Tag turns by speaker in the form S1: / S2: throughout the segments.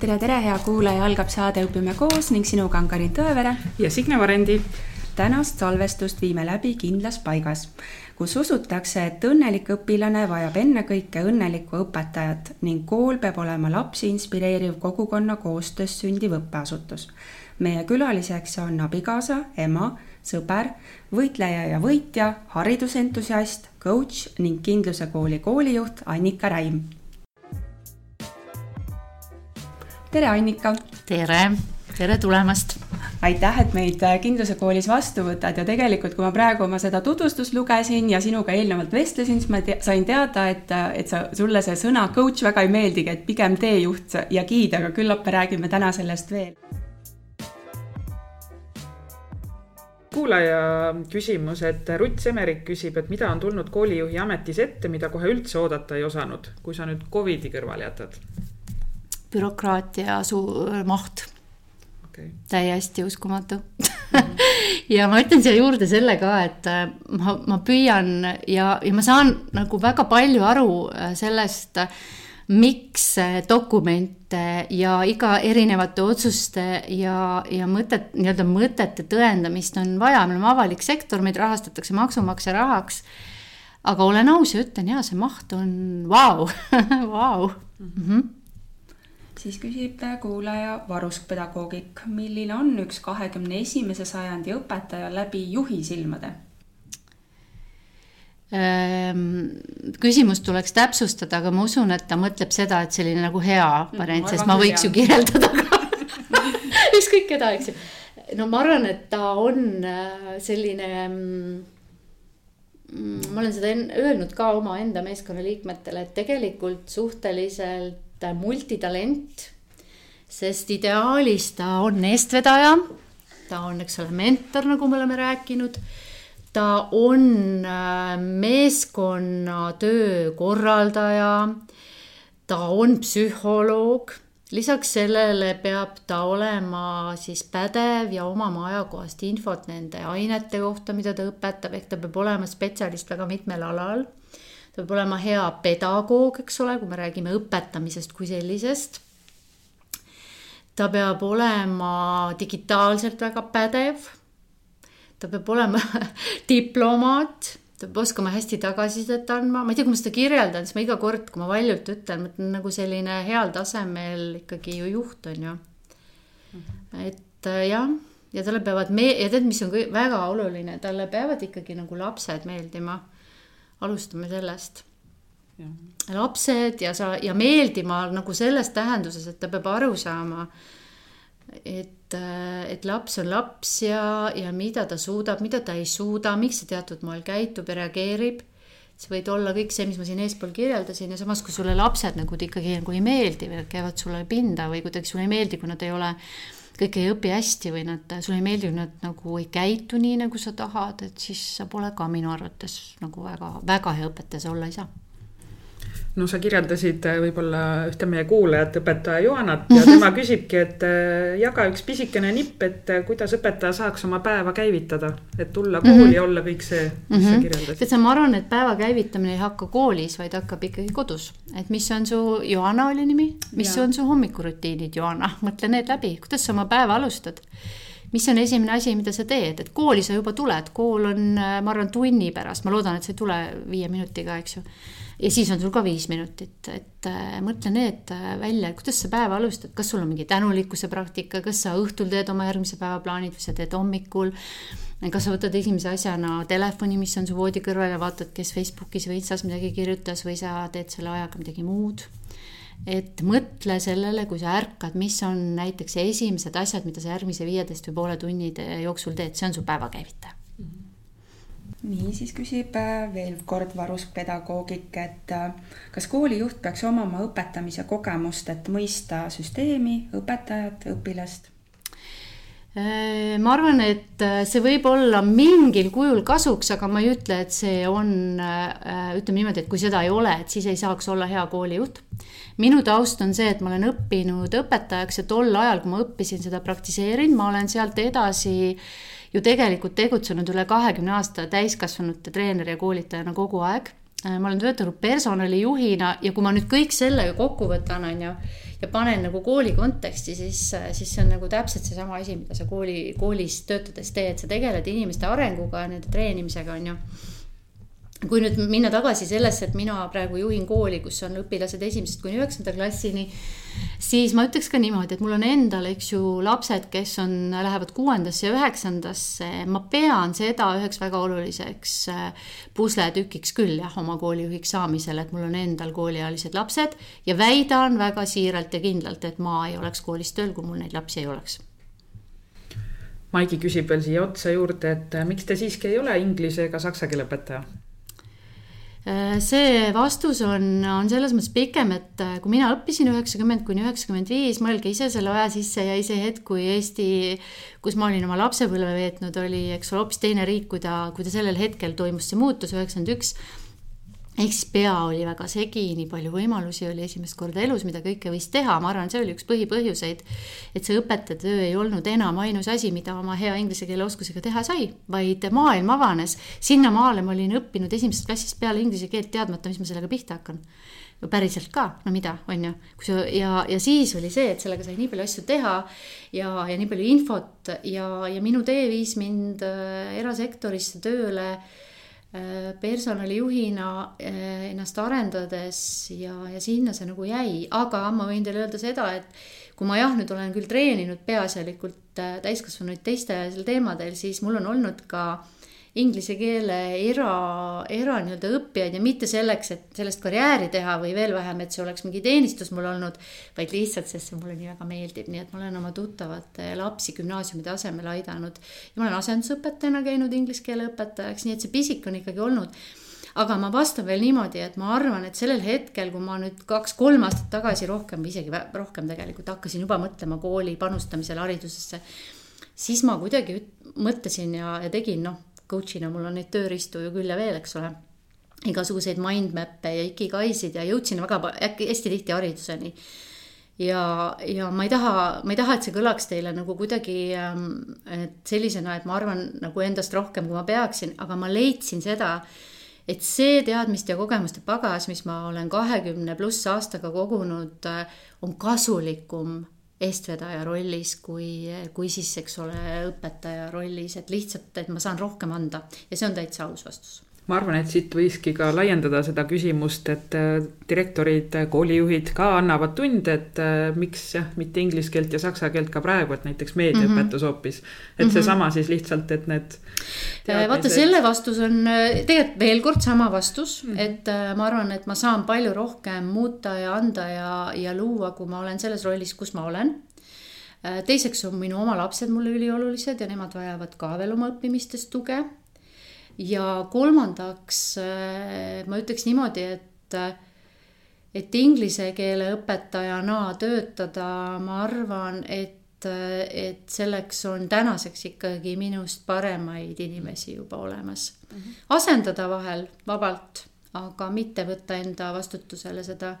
S1: tere, tere, hea kuulaja, algab saade Õpime koos ning sinuga on Karin Tõevere
S2: ja Signe Varendi.
S1: tänast salvestust viime läbi kindlas paigas, kus usutakse, et õnnelik õpilane vajab ennekõike õnnelikku õpetajat ning kool peab olema lapsi inspireeriv kogukonna koostöös sündiv õppeasutus. meie külaliseks on abikaasa, ema, sõber, võitleja ja võitja, haridusentusiast, coach ning Kindluse kooli koolijuht Annika Räim tere, Annika.
S3: tere, tere tulemast.
S1: aitäh, et meid äh, Kindluse koolis vastu võtad ja tegelikult, kui ma praegu oma seda tutvustust lugesin ja sinuga eelnevalt vestlesin, siis ma te sain teada, et, äh, et sa, sulle see sõna coach väga ei meeldigi, et pigem teejuht ja giid, aga küllap me räägime täna sellest veel
S2: kuulaja küsimus, et Rutt Semerik küsib, et mida on tulnud koolijuhi ametis ette, mida kohe üldse oodata ei osanud, kui sa nüüd Covidi kõrvale jätad?
S3: Bürokraatia suur maht. Okay.. täiesti uskumatu. Ja ma ütlen siia juurde selle ka, et äh, ma, ma püüan ja, ja ma saan nagu väga palju aru äh, sellest, miks dokumente ja iga erinevate otsuste ja, ja mõtet, nii-öelda mõtete tõendamist on vaja, me oleme avalik sektor, meid rahastatakse maksumaksja rahaks. aga olen aus ja ütlen ja see maht on vau, vau.
S1: Siis küsib kuulaja varuskpedagoogik, milline on üks kahekümne esimese sajandi õpetaja läbi juhi silmade?
S3: Ehm, küsimust tuleks täpsustada, aga ma usun, et ta mõtleb seda, et selline nagu hea variant sest ma võiks hea. ju kirjeldada ka ükskõik keda, eks ju. no ma arvan, et ta on äh, selline mm, ma olen seda öelnud ka omaenda meeskonna liikmetele, et tegelikult suhteliselt multitalent, sest ideaalis ta on eestvedaja, ta on, eks ole, mentor, nagu me oleme rääkinud, ta on äh, meeskonnatöö korraldaja, ta on psühholoog lisaks sellele peab ta olema siis pädev ja omama ajakohast infot nende ainete kohta, mida ta õpetab, ehk ta peab olema spetsialist väga mitmel alal peab olema hea pedagoog, eks ole, kui me räägime õpetamisest kui sellisest. ta peab olema digitaalselt väga pädev. ta peab olema diplomaat, ta peab oskama hästi tagasisidet andma, ma ei tea, kui ma seda kirjeldan, siis ma iga kord, kui ma valjult ütlen, mõtlen nagu selline heal tasemel ikkagi ju juht on ju. et äh, jah, ja talle peavad me- ja tead, mis on väga oluline, talle peavad ikkagi nagu lapsed meeldima alustame sellest. lapsed ja sa ja meeldima nagu selles tähenduses, et ta peab aru saama, et, et laps on laps ja, ja mida ta suudab, mida ta ei suuda, miks ta teatud moel käitub ja reageerib see võid olla kõik see, mis ma siin eespool kirjeldasin ja samas, kui sulle lapsed nagu ikkagi nagu ei meeldi või käivad sulle pinda või kuidagi sulle ei meeldi, kui nad ei ole kõik ei õpi hästi või nad, sulle ei meeldi, nad nagu ei käitu nii, nagu sa tahad, et siis sa pole ka minu arvates nagu väga, väga hea õpetaja sa olla ei saa
S2: no sa kirjeldasid äh, võib-olla ühte meie kuulajat, õpetaja Johanat ja tema küsibki, et äh, jaga üks pisikene nipp, et äh, kuidas õpetaja saaks oma päeva käivitada, et tulla kooli mm -hmm. ja olla kõik see, mis mm -hmm. sa mhm. kirjeldasid.
S3: tead sa, ma arvan, et päeva käivitamine ei hakka koolis, vaid hakkab ikkagi kodus, et mis on su, Johanna oli nimi, mis ja. on su hommikurutiinid, Johanna, mõtle need läbi, kuidas sa oma päeva alustad mis on esimene asi, mida sa teed, et kooli sa juba tuled, kool on, ma arvan, tunni pärast, ma loodan, et sa ei tule viie minutiga, eks ju ja siis on sul ka viis minutit, et äh, mõtle need äh, välja, kuidas sa päeva alustad, kas sul on mingi tänulikkuse praktika, kas sa õhtul teed oma järgmise päeva plaanid või sa teed hommikul. kas sa võtad esimese asjana telefoni, mis on su voodi kõrval ja vaatad, kes Facebookis või Instas midagi kirjutas või sa teed selle ajaga midagi muud? Et mõtle sellele, kui sa ärkad, mis on näiteks esimesed asjad, mida sa järgmise viieteist või poole tunnide jooksul teed, see on su päeva käivitaja
S1: nii, siis küsib äh, veel kord varuskpedagoogik, et äh, kas koolijuht peaks omama õpetamise kogemust, et mõista süsteemi, õpetajat, õpilast?
S3: Äh, ma arvan, et see võib olla mingil kujul kasuks, aga ma ei ütle, et see on, ütleme niimoodi, et kui seda ei ole, et siis ei saaks olla hea koolijuht. minu taust on see, et ma olen õppinud õpetajaks ja tol ajal, kui ma õppisin, seda praktiseerin, ma olen sealt edasi äh, ju tegelikult tegutsenud üle kahekümne aasta täiskasvanute treeneri ja koolitajana kogu aeg. Äh, ma olen töötanud personalijuhina ja kui ma nüüd kõik selle kokku võtan, on ju, ja panen nagu kooli konteksti, siis, siis see on nagu täpselt seesama asi, mida sa kooli, koolis töötades teed, sa tegeled inimeste arenguga, nende treenimisega, on ju kui nüüd minna tagasi sellesse, et mina praegu juhin kooli, kus on õpilased esimesest kuni üheksanda klassini, siis ma ütleks ka niimoodi, et mul on endal, eks ju, lapsed, kes on, lähevad kuuendasse ja üheksandasse, ma pean seda üheks väga oluliseks äh, pusletükiks küll jah, oma koolijuhiks saamisel, et mul on endal kooliealised lapsed ja väidan väga siiralt ja kindlalt, et ma ei oleks koolis tööl, kui mul neid lapsi ei oleks
S2: Maigi küsib veel siia otsa juurde, et äh, miks te siiski ei ole inglise ega saksa keele õpetaja?
S3: Äh, see vastus on, on selles mõttes pikem, et äh, kui mina õppisin üheksakümmend kuni üheksakümmend viis, mõelge ise selle aja sisse jäi see hetk, kui Eesti, kus ma olin oma lapsepõlve veetnud, oli, eks ole, hoopis teine riik, kui ta, kui ta sellel hetkel toimus. See muutus, üheksakümmend üks siis pea oli väga segi, nii palju võimalusi oli esimest korda elus, mida kõike võis teha, ma arvan, see oli üks põhipõhjuseid, et see õpetaja töö ei olnud enam ainus asi, mida oma hea inglise keele oskusega teha sai, vaid maailm avanes. sinnamaale ma olin õppinud esimesest klassist peale inglise keelt, teadmata, mis ma sellega pihta hakkan. Päriselt ka, no mida, on ju, kui sa ja, ja siis oli see, et sellega sai nii palju asju teha ja, ja nii palju infot ja, ja minu tee viis mind äh, erasektorisse tööle Äh, personalijuhina äh, ennast arendades ja, ja sinna see nagu jäi, aga ma võin teile öelda seda, et kui ma jah, nüüd olen küll treeninud peaasjalikult äh, täiskasvanuid teistel teemadel, siis mul on olnud ka äh, inglise keele era, era nii-öelda õppijaid ja mitte selleks, et sellest karjääri teha või veel vähem, et see oleks mingi teenistus mul olnud, vaid lihtsalt, sest see mulle nii väga meeldib, nii et ma olen oma tuttavate lapsi gümnaasiumi tasemel aidanud. ja ma olen asendusõpetajana käinud inglise keele õpetajaks, nii et see pisik on ikkagi olnud aga ma vastan veel niimoodi, et ma arvan, et sellel hetkel, kui ma nüüd kaks-kolm aastat tagasi rohkem isegi rohkem tegelikult hakkasin juba mõtlema kooli panustamisele haridusesse, siis ma kuidagi mõtlesin ja, ja tegin noh, coach'ina mul on neid tööriistu ju küll ja veel, eks ole. igasuguseid mindmap'e ja ikigaisid ja jõudsin väga äkki hästi tihti hariduseni. ja, ja ma ei taha, ma ei taha, et see kõlaks teile nagu kuidagi, ähm, et sellisena, et ma arvan nagu endast rohkem, kui ma peaksin, aga ma leidsin seda, et see teadmiste ja kogemuste pagas, mis ma olen kahekümne pluss aastaga kogunud, äh, on kasulikum eestvedaja rollis kui, kui siis, eks ole, õpetaja rollis, et lihtsalt, et ma saan rohkem anda. Ja see on täitsa aus vastus
S2: ma arvan, et siit võikski ka laiendada seda küsimust, et äh, direktorid, koolijuhid ka annavad tunde, et äh, miks jah, mitte inglise keelt ja saksa keelt ka praegu, et näiteks meediaõpetus mm -hmm. hoopis. et mm -hmm. seesama siis lihtsalt, et need
S3: vaata, selle vastus on tegelikult veel kord sama vastus mm, -hmm. et äh, ma arvan, et ma saan palju rohkem muuta ja anda ja, ja luua, kui ma olen selles rollis, kus ma olen äh, teiseks on minu oma lapsed mulle üliolulised ja nemad vajavad ka veel oma õppimistes tuge. Ja kolmandaks äh, ma ütleks niimoodi, et, et inglise keele õpetajana töötada, ma arvan, et et selleks on tänaseks ikkagi minust paremaid inimesi juba olemas mm. -hmm. asendada vahel vabalt, aga mitte võtta enda vastutusele seda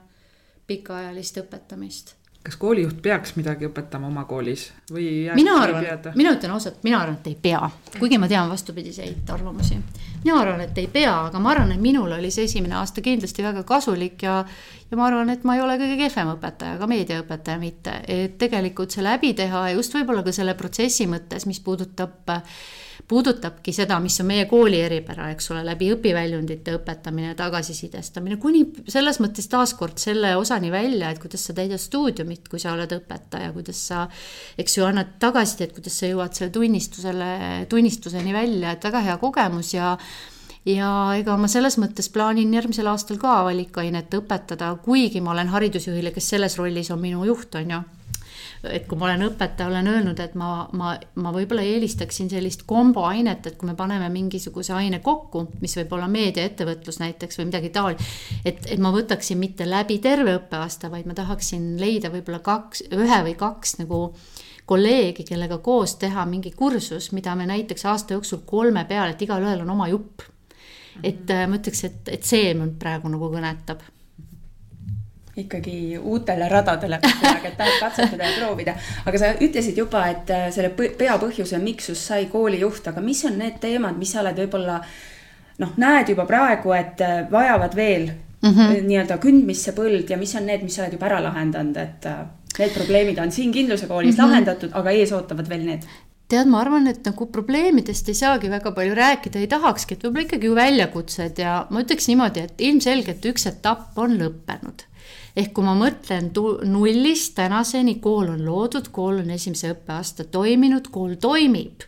S3: pikaajalist õpetamist
S2: kas koolijuht peaks midagi õpetama oma koolis või?
S3: mina arvan, mina ütlen ausalt, mina arvan, et ei pea, kuigi ma tean vastupidiseid arvamusi. mina arvan, et ei pea, aga ma arvan, et minul oli see esimene aasta kindlasti väga kasulik ja, ja ma arvan, et ma ei ole kõige kehvem õpetaja, ka meediaõpetaja mitte, et tegelikult see läbi teha just võib-olla ka selle protsessi mõttes, mis puudutab äh, puudutabki seda, mis on meie kooli eripära, eks ole, läbi õpiväljundite õpetamine, tagasisidestamine, kuni selles mõttes taaskord selle osani välja, et kuidas sa täidad stuudiumit, kui sa oled õpetaja, kuidas sa, eks ju, annad tagasisidet, kuidas sa jõuad selle tunnistusele, tunnistuseni välja, et väga hea kogemus ja ja ega ma selles mõttes plaanin järgmisel aastal ka valikainet õpetada, kuigi ma olen haridusjuhile, kes selles rollis on minu juht, on ju et kui ma olen õpetaja, olen öelnud, et ma, ma, ma võib-olla eelistaksin sellist komboainet, et kui me paneme mingisuguse aine kokku, mis võib olla meediaettevõtlus näiteks või midagi taolist, et, et ma võtaksin mitte läbi terve õppeaasta, vaid ma tahaksin leida võib-olla kaks, ühe või kaks nagu kolleegi, kellega koos teha mingi kursus, mida me näiteks aasta jooksul kolme peale, et igalühel on oma jupp. et äh, ma ütleks, et, et see mind praegu nagu kõnetab
S1: ikkagi uutele radadele kuidagi, et tahad katsetada ja proovida. aga sa ütlesid juba, et äh, selle peapõhjuse, miks just sai koolijuht, aga mis on need teemad, mis sa oled võib-olla noh, näed juba praegu, et äh, vajavad veel mm -hmm. nii-öelda kündmisse põld ja mis on need, mis sa oled juba ära lahendanud, et need probleemid on siin Kindluse koolis mm -hmm. lahendatud, aga ees ootavad veel need
S3: tead, ma arvan, et nagu probleemidest ei saagi väga palju rääkida, ei tahakski, et võib-olla ikkagi ju väljakutsed ja ma ütleks niimoodi, et ilmselgelt üks etapp on lõppenud ehk kui ma mõtlen nullist tänaseni, kool on loodud, kool on esimese õppeaasta toiminud, kool toimib.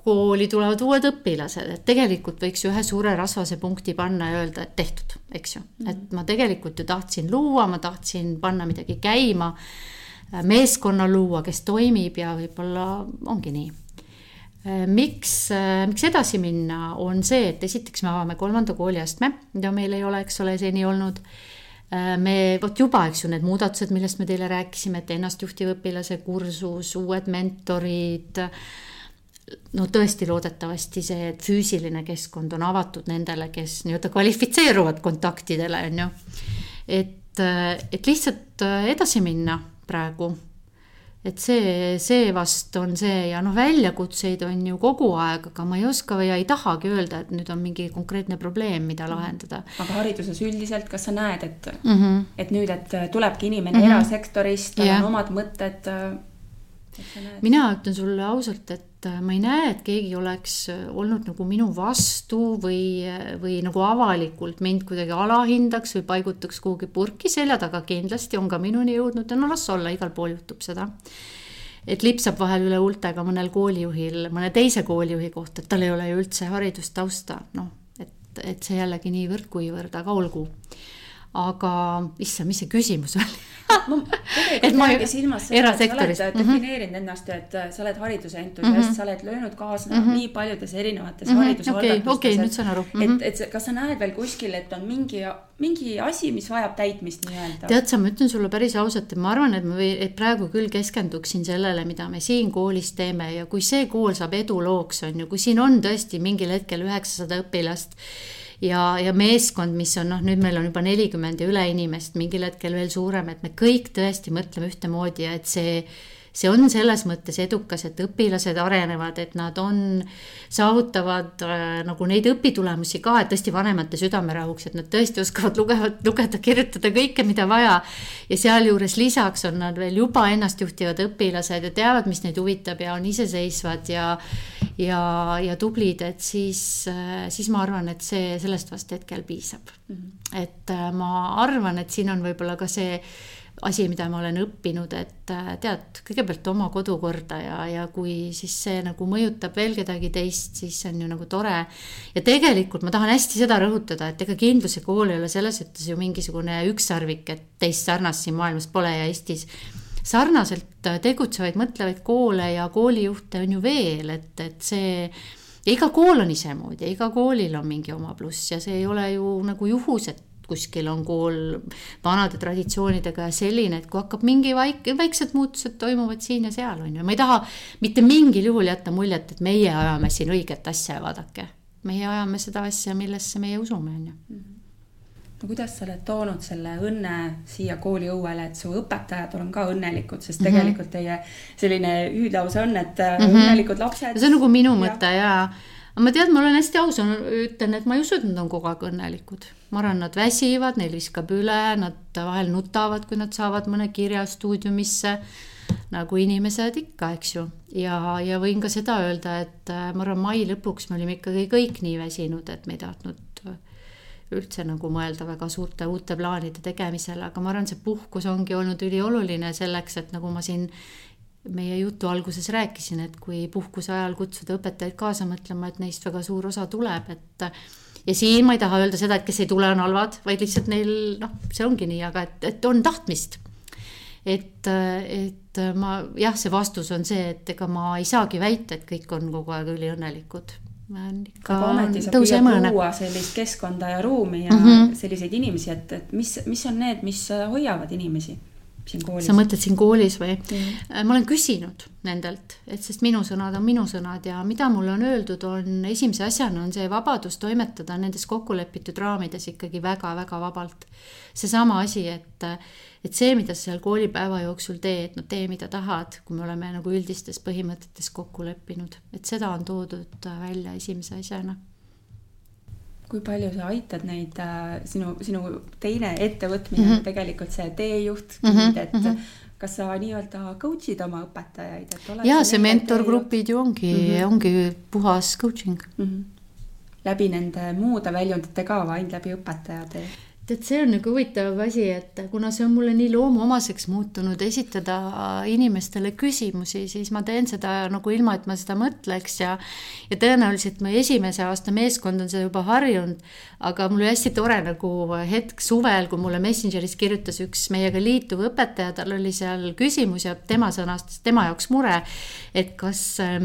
S3: kooli tulevad uued õpilased, et tegelikult võiks ju ühe suure rasvase punkti panna ja öelda, et tehtud, eks ju. Mhm. et ma tegelikult ju tahtsin luua, ma tahtsin panna midagi käima, meeskonna luua, kes toimib ja võib-olla ongi nii miks, miks edasi minna, on see, et esiteks me avame kolmanda kooliastme, mida meil ei ole, eks ole, seni olnud Äh, me, vot juba, eks ju, need muudatused, millest me teile rääkisime, et ennastjuhtiva õpilase kursus, uued mentorid, no tõesti loodetavasti see füüsiline keskkond on avatud nendele, kes nii-öelda kvalifitseeruvad kontaktidele, on ju. et, et lihtsalt edasi minna praegu et see, see vast on see ja noh, väljakutseid on ju kogu aeg, aga ma ei oska või ei tahagi öelda, et nüüd on mingi konkreetne probleem, mida mhm. lahendada.
S1: aga hariduses üldiselt, kas sa näed, et mm, -hmm. et nüüd, et tulebki inimene mm -hmm. erasektorist, tal yeah. on omad mõtted
S3: mina ütlen sulle ausalt, et ma ei näe, et keegi oleks äh, olnud nagu minu vastu või, äh, või nagu avalikult mind kuidagi alahindaks või paigutaks kuhugi purki, selja taga. Kindlasti on ka minuni jõudnud ja no las olla, igal pool juhtub seda. et lipsab vahel üle huultega mõnel koolijuhil, mõne teise koolijuhi kohta, et tal ei ole ju üldse haridustausta, noh, et, et see jällegi niivõrd-kuivõrd, aga olgu. Aga issand, mis see küsimus oli
S1: tegelikult ma jäingi silmas seda, et sa oled -hmm. defineerinud ennast, et äh, sa oled hariduse entusiast mm, -hmm. sa oled löönud kaasa mm -hmm. nii paljudes erinevates mm -hmm. haridusalgatustes
S3: okay,. okei okay,, nüüd saan aru
S1: mm. -hmm. et, et kas sa näed veel kuskil, et on mingi, mingi asi, mis vajab täitmist nii-öelda?
S3: tead sa, ma ütlen sulle päris ausalt, et ma arvan, et ma või, et praegu küll keskenduksin sellele, mida me siin koolis teeme ja kui see kool saab edulooks, on ju, kui siin on tõesti mingil hetkel üheksasada õpilast ja, ja meeskond, mis on noh, nüüd meil on juba nelikümmend ja üle inimest, mingil hetkel veel suurem, et me kõik tõesti mõtleme ühtemoodi ja et see see on selles mõttes edukas, et õpilased arenevad, et nad on, saavutavad äh, nagu neid õpitulemusi ka, et tõesti vanemate südamerahuks, et nad tõesti oskavad lugevad, lugeda, kirjutada kõike, mida vaja. ja sealjuures lisaks on nad veel juba ennastjuhtivad õpilased ja teavad, mis neid huvitab ja on iseseisvad ja ja, ja tublid, et siis, äh, siis ma arvan, et see, sellest vast hetkel piisab mm. -hmm. et äh, ma arvan, et siin on võib-olla ka see asi, mida ma olen õppinud, et äh, tead, kõigepealt oma kodukorda ja, ja kui siis see nagu mõjutab veel kedagi teist, siis see on ju nagu tore. ja tegelikult ma tahan hästi seda rõhutada, et ega kindluse kool ei ole selles mõttes ju mingisugune ükssarvik, et teist sarnast siin maailmas pole ja Eestis sarnaselt tegutsevaid, mõtlevaid koole ja koolijuhte on ju veel, et, et see ja iga kool on isemoodi ja iga koolil on mingi oma pluss ja see ei ole ju nagu juhus, et kuskil on kool vanade traditsioonidega ja selline, et kui hakkab mingi vaik-, väiksed muutused toimuvad siin ja seal, on ju, ma ei taha mitte mingil juhul jätta muljet, et meie ajame siin õiget asja ja vaadake, meie ajame seda asja, millesse meie usume, on ju
S1: no kuidas sa oled toonud selle õnne siia kooliõuele, et su õpetajad on ka õnnelikud, sest mm -hmm. tegelikult teie selline hüüdlause on, et mm -hmm. õnnelikud lapsed.
S3: see on nagu minu ja... mõte ja aga ma tean, ma olen hästi aus, ütlen, et ma ei usu, et nad on kogu aeg õnnelikud. ma arvan, nad väsivad, neil viskab üle, nad vahel nutavad, kui nad saavad mõne kirja stuudiumisse, nagu inimesed ikka, eks ju. ja, ja võin ka seda öelda, et äh, ma arvan, mai lõpuks me olime ikkagi kõik nii väsinud, et me ei tahtnud üldse nagu mõelda väga suurte uute plaanide tegemisele, aga ma arvan, see puhkus ongi olnud ülioluline selleks, et nagu ma siin meie jutu alguses rääkisin, et kui puhkuse ajal kutsuda õpetajaid kaasa mõtlema, et neist väga suur osa tuleb, et ja siin ma ei taha öelda seda, et kes ei tule, on halvad, vaid lihtsalt neil noh, see ongi nii, aga et, et on tahtmist. et, et ma jah, see vastus on see, et ega ma ei saagi väita, et kõik on kogu aeg üliõnnelikud
S1: aga ometi sa püüad luua sellist keskkonda ja ruumi ja mm -hmm. selliseid inimesi, et, et mis, mis on need, mis hoiavad inimesi.
S3: Sa mõtled siin koolis või mm.? ma olen küsinud nendelt, et sest minu sõnad on minu sõnad ja mida mulle on öeldud, on esimese asjana on see vabadus toimetada nendes kokkulepitud raamides ikkagi väga-väga vabalt. seesama asi, et, et see, mida sa seal koolipäeva jooksul teed, no tee, mida tahad, kui me oleme nagu üldistes põhimõtetes kokku leppinud, et seda on toodud välja esimese asjana
S1: kui palju sa aitad neid äh,, sinu, sinu teine ettevõtmine mm -hmm. on tegelikult see teejuht mm, -hmm. et mm -hmm. kas sa nii-öelda coach'id oma õpetajaid, et oled
S3: ja see mentorgrupid ju ongi mm, -hmm. ongi puhas coaching mm. -hmm.
S1: läbi nende muude väljundite ka ainult läbi õpetaja tee?
S3: Tead, see on nagu huvitav asi, et kuna see on mulle nii loomuomaseks muutunud esitada inimestele küsimusi, siis ma teen seda nagu ilma, et ma seda mõtleks ja ja tõenäoliselt mu esimese aasta meeskond on seda juba harjunud, aga mul oli hästi tore nagu hetk suvel, kui mulle Messengeris kirjutas üks meiega liituv õpetaja, tal oli seal küsimus ja tema sõnastas tema jaoks mure, et kas äh,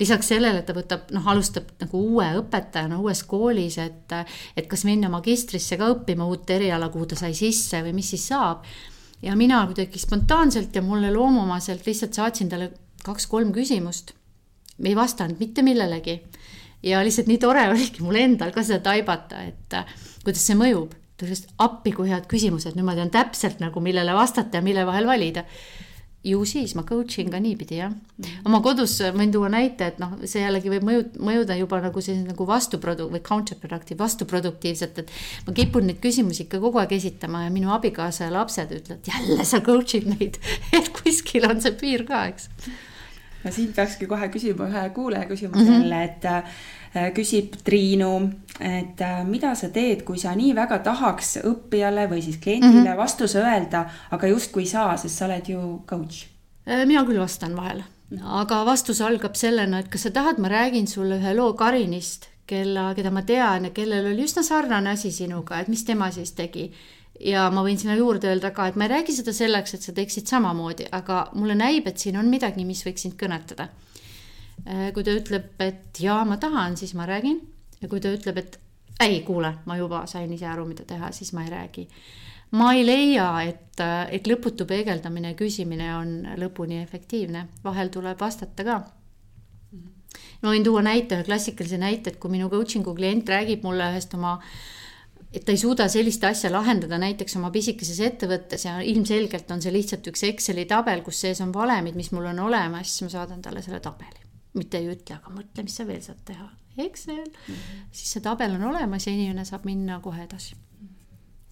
S3: lisaks sellele, et ta võtab, noh, alustab nagu uue õpetajana uues koolis, et, et kas minna magistrisse ka õppima uut eriala, kuhu ta sai sisse või mis siis saab. ja mina kuidagi spontaanselt ja mulle loomuomaselt lihtsalt saatsin talle kaks-kolm küsimust. ei vastanud mitte millelegi. ja lihtsalt nii tore oligi mul endal ka seda taibata, et kuidas see mõjub. ta ütles, appi kui head küsimused, nüüd ma tean täpselt nagu, millele vastata ja mille vahel valida ju siis ma coach in ka niipidi jah. oma kodus võin tuua näite, et noh, see jällegi võib mõju, mõjuda juba nagu selline nagu vastuprodu- või counterproductive, vastuproduktiivselt, et ma kipun neid küsimusi ikka kogu aeg esitama ja minu abikaasa ja lapsed ütlevad jälle sa coach'id neid, et kuskil on see piir ka, eks.
S1: no siin peakski kohe küsima ühe kuulaja küsimuse mm -hmm. jälle, et Äh, küsib Triinu, et äh, mida sa teed, kui sa nii väga tahaks õppijale või siis kliendile mm -hmm. vastuse öelda, aga justkui ei saa, sest sa oled ju coach?
S3: Äh, mina küll vastan vahel, aga vastus algab sellena, et kas sa tahad, ma räägin sulle ühe loo Karinist, kella, keda ma tean ja kellel oli üsna sarnane asi sinuga, et mis tema siis tegi ja ma võin sinna juurde öelda ka, et ma ei räägi seda selleks, et sa teeksid samamoodi, aga mulle näib, et siin on midagi, mis võiks sind kõnetada Äh, kui ta ütleb, et jaa, ma tahan, siis ma räägin ja kui ta ütleb, et ei, kuule, ma juba sain ise aru, mida teha, siis ma ei räägi. ma ei leia, et, et lõputu peegeldamine ja küsimine on lõpuni efektiivne, vahel tuleb vastata ka. ma võin tuua näite, ühe klassikalise näite, et kui minu coaching'u klient räägib mulle ühest oma et ta ei suuda sellist asja lahendada näiteks oma pisikeses ettevõttes ja ilmselgelt on see lihtsalt üks Exceli tabel, kus sees on valemid, mis mul on olemas, siis ma saadan talle selle tabeli mitte ei ütle, aga mõtle, mis sa veel saad teha. Excel mm, -hmm. siis see tabel on olemas ja inimene saab minna kohe edasi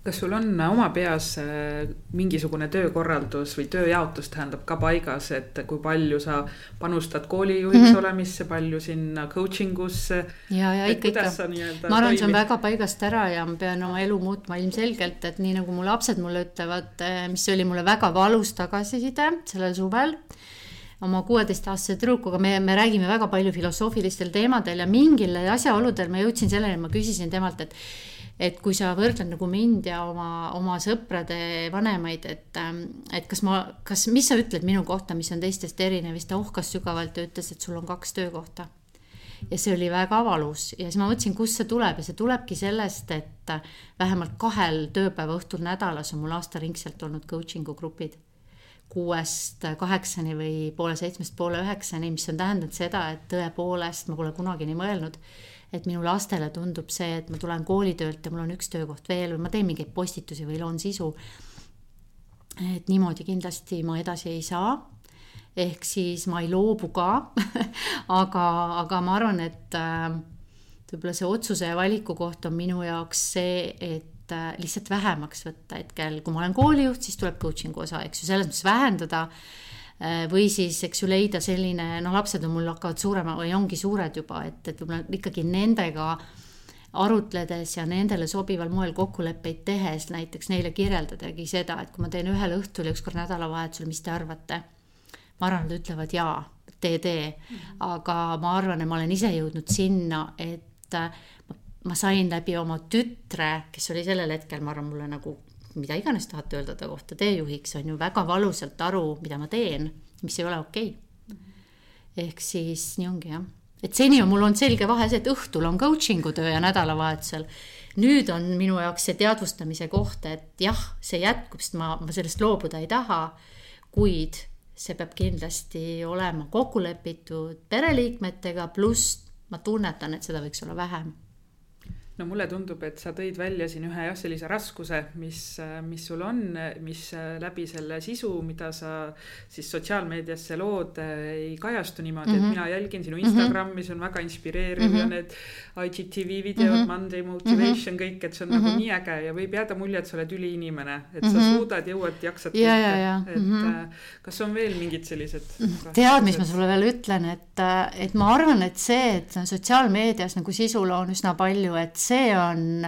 S2: kas sul on oma peas äh, mingisugune töökorraldus või tööjaotus tähendab ka paigas, et kui palju sa panustad koolijuhiks mm -hmm. olemisse, palju sinna coaching usse?
S3: ja, ja ikka, ikka. ma arvan, see on väga paigast ära ja ma pean oma elu muutma ilmselgelt, et nii nagu mu lapsed mulle ütlevad, äh, mis oli mulle väga valus tagasiside sellel suvel oma kuueteistaastase tüdrukuga, me, me räägime väga palju filosoofilistel teemadel ja mingil asjaoludel ma jõudsin selleni, ma küsisin temalt, et et kui sa võrdled nagu mind ja oma, oma sõprade vanemaid, et, et kas ma, kas, mis sa ütled minu kohta, mis on teistest erinev, siis ta ohkas sügavalt ja ütles, et sul on kaks töökohta. ja see oli väga valus. Ja siis ma mõtlesin, kust see tuleb. Ja see tulebki sellest, et vähemalt kahel tööpäeva õhtul nädalas on mul aastaringselt olnud coaching'u grupid kuuest kaheksani või poole seitsmest poole üheksani, mis on tähendanud seda, et tõepoolest ma pole kunagi nii mõelnud, et minu lastele tundub see, et ma tulen koolitöölt ja mul on üks töökoht veel või ma teen mingeid postitusi või loon sisu. et niimoodi kindlasti ma edasi ei saa. ehk siis ma ei loobu ka aga, aga ma arvan, et äh, võib-olla see otsuse ja valiku koht on minu jaoks see, et lihtsalt vähemaks võtta hetkel, kui ma olen koolijuht, siis tuleb coaching'u osa, eks ju, selles mõttes vähendada. Äh, või siis, eks ju, leida selline, noh, lapsed on mul hakkavad suurema või ongi suured juba, et, et võib-olla ikkagi nendega arutledes ja nendele sobival moel kokkuleppeid tehes näiteks neile kirjeldadagi seda, et kui ma teen ühel õhtul ja ükskord nädalavahetusel, mis te arvate? ma arvan, nad ütlevad jaa, tee, tee, mhm. aga ma arvan, et ma olen ise jõudnud sinna, et äh, ma sain läbi oma tütre, kes oli sellel hetkel, ma arvan, mulle nagu mida iganes tahate öelda ta kohta, teejuhiks on ju väga valusalt aru, mida ma teen, mis ei ole okei okay.. ehk siis nii ongi jah, et seni on mul olnud selge vahe see, et õhtul on coaching'u töö ja nädalavahetusel. nüüd on minu jaoks see teadvustamise koht, et jah, see jätkub, sest ma, ma sellest loobuda ei taha. kuid see peab kindlasti olema kokku lepitud pereliikmetega, pluss ma tunnetan, et seda võiks olla vähem
S2: no mulle tundub, et sa tõid välja siin ühe jah, sellise raskuse, mis, mis sul on, mis läbi selle sisu, mida sa siis sotsiaalmeediasse lood, ei kajastu niimoodi mm, -hmm. et mhm. mina jälgin sinu Instagrami mm, -hmm. see on väga inspireeriv mm -hmm. ja need IGTV videod mm, -hmm. Monday Motivation mm, -hmm. kõik, et see on mm -hmm. nagu mhm. nii äge ja võib jääda mulje, et sa oled üliinimene, et sa mhm. suudad, jõuad, jaksad
S3: ja, kõike,
S2: et mm -hmm. kas on veel mingid sellised?
S3: tead, mis ma sulle veel ütlen, et, et ma arvan, et see, et sotsiaalmeedias nagu sisu loon üsna palju, et see on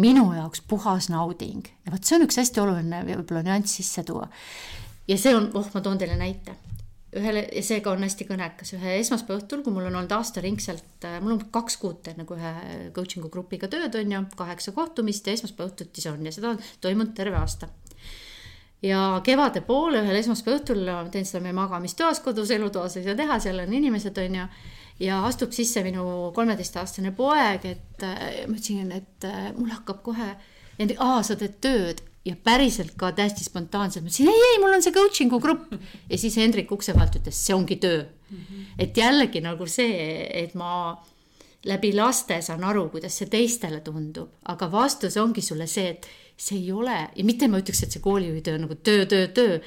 S3: minu jaoks puhas nauding ja vot see on üks hästi oluline võib-olla nüanss sisse tuua. ja see on, oh, ma toon teile näite. ühele, ja seega on hästi kõnekas, ühe esmaspäeva õhtul, kui mul on olnud aastaringselt, äh, mul on kaks kuud teen nagu ühe coaching'u grupiga tööd, on ju, kaheksa kohtumist ja esmaspäeva õhtuti see on ja seda on toimunud terve aasta ja kevade poole ühel esmaspäeva õhtul teen seda meie magamistoas kodus, elutoas ei saa teha, seal on inimesed, on ju ja astub sisse minu kolmeteistaastane poeg, et äh, ma ütlesin, et äh, mul hakkab kohe, aa, sa teed tööd ja päriselt ka täiesti spontaanselt, ma ütlesin ei, ei, mul on see coaching'u grupp. ja siis Hendrik ukse pealt ütles, see ongi töö mm. -hmm. et jällegi nagu see, et ma läbi laste saan aru, kuidas see teistele tundub, aga vastus ongi sulle see, et see ei ole ja mitte ma ütleks, et see koolijuhi töö nagu töö, töö, töö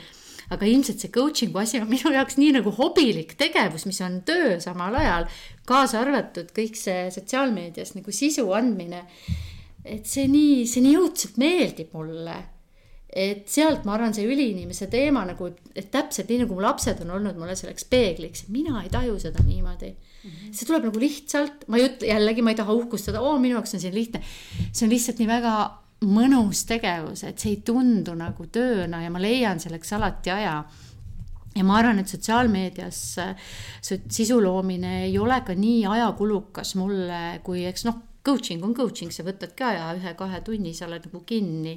S3: aga ilmselt see coaching'u asi on minu jaoks nii nagu hobilik tegevus, mis on töö samal ajal, kaasa arvatud kõik see sotsiaalmeedias nagu sisu andmine. et see nii, see nii õudselt meeldib mulle. et sealt ma arvan, see üliinimese teema nagu, et täpselt nii nagu mu lapsed on olnud mulle selleks peegliks, mina ei taju seda niimoodi mm. -hmm. see tuleb nagu lihtsalt, ma ei ütle jällegi, ma ei taha uhkustada, oo, minu jaoks on see lihtne. see on lihtsalt nii väga mõnus tegevus, et see ei tundu nagu tööna ja ma leian selleks alati aja. Ja ma arvan, et sotsiaalmeedias sisu loomine ei ole ka nii ajakulukas mulle, kui eks noh, coaching on coaching, sa võtadki aja ühe-kahe tunni, sa oled nagu kinni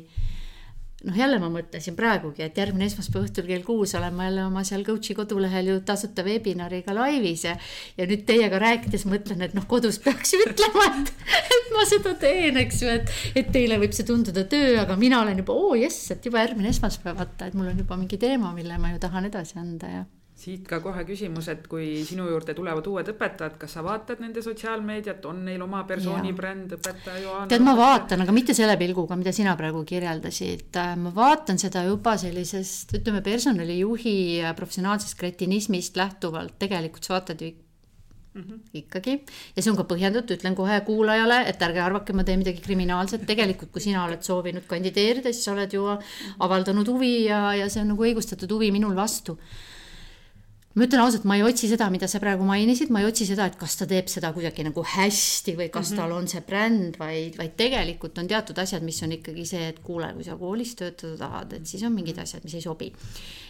S3: noh, jälle ma mõtlesin praegugi, et järgmine esmaspäeva õhtul kell kuus olen ma jälle oma seal coach'i kodulehel ju tasuta webinariga laivis ja. ja nüüd teiega rääkides mõtlen, et noh, kodus peaks ju ütlema, et, et ma seda teen, eks ju, et. et teile võib see tunduda töö, aga mina olen juba, oo jess, et juba järgmine esmaspäev, vaata, et mul on juba mingi teema, mille ma ju tahan edasi anda ja
S2: siit ka kohe küsimus, et kui sinu juurde tulevad uued õpetajad, kas sa vaatad nende sotsiaalmeediat, on neil oma persoonibränd, õpetaja Johanna?
S3: tead, ma vaatan, aga mitte selle pilguga, mida sina praegu kirjeldasid. ma vaatan seda juba sellisest, ütleme, personalijuhi professionaalsest kretinismist lähtuvalt, tegelikult sa vaatad ju Mm -hmm. ikkagi ja see on ka põhjendatud, ütlen kohe kuulajale, et ärge arvake, ma teen midagi kriminaalset, tegelikult kui sina oled soovinud kandideerida, siis sa oled ju avaldanud huvi ja, ja see on nagu õigustatud huvi minul vastu ma ütlen ausalt, ma ei otsi seda, mida sa praegu mainisid, ma ei otsi seda, et kas ta teeb seda kuidagi nagu hästi või kas mm -hmm. tal on see bränd, vaid, vaid tegelikult on teatud asjad, mis on ikkagi see, et kuule, kui sa koolis töötada tahad, et siis on mingid asjad, mis ei sobi.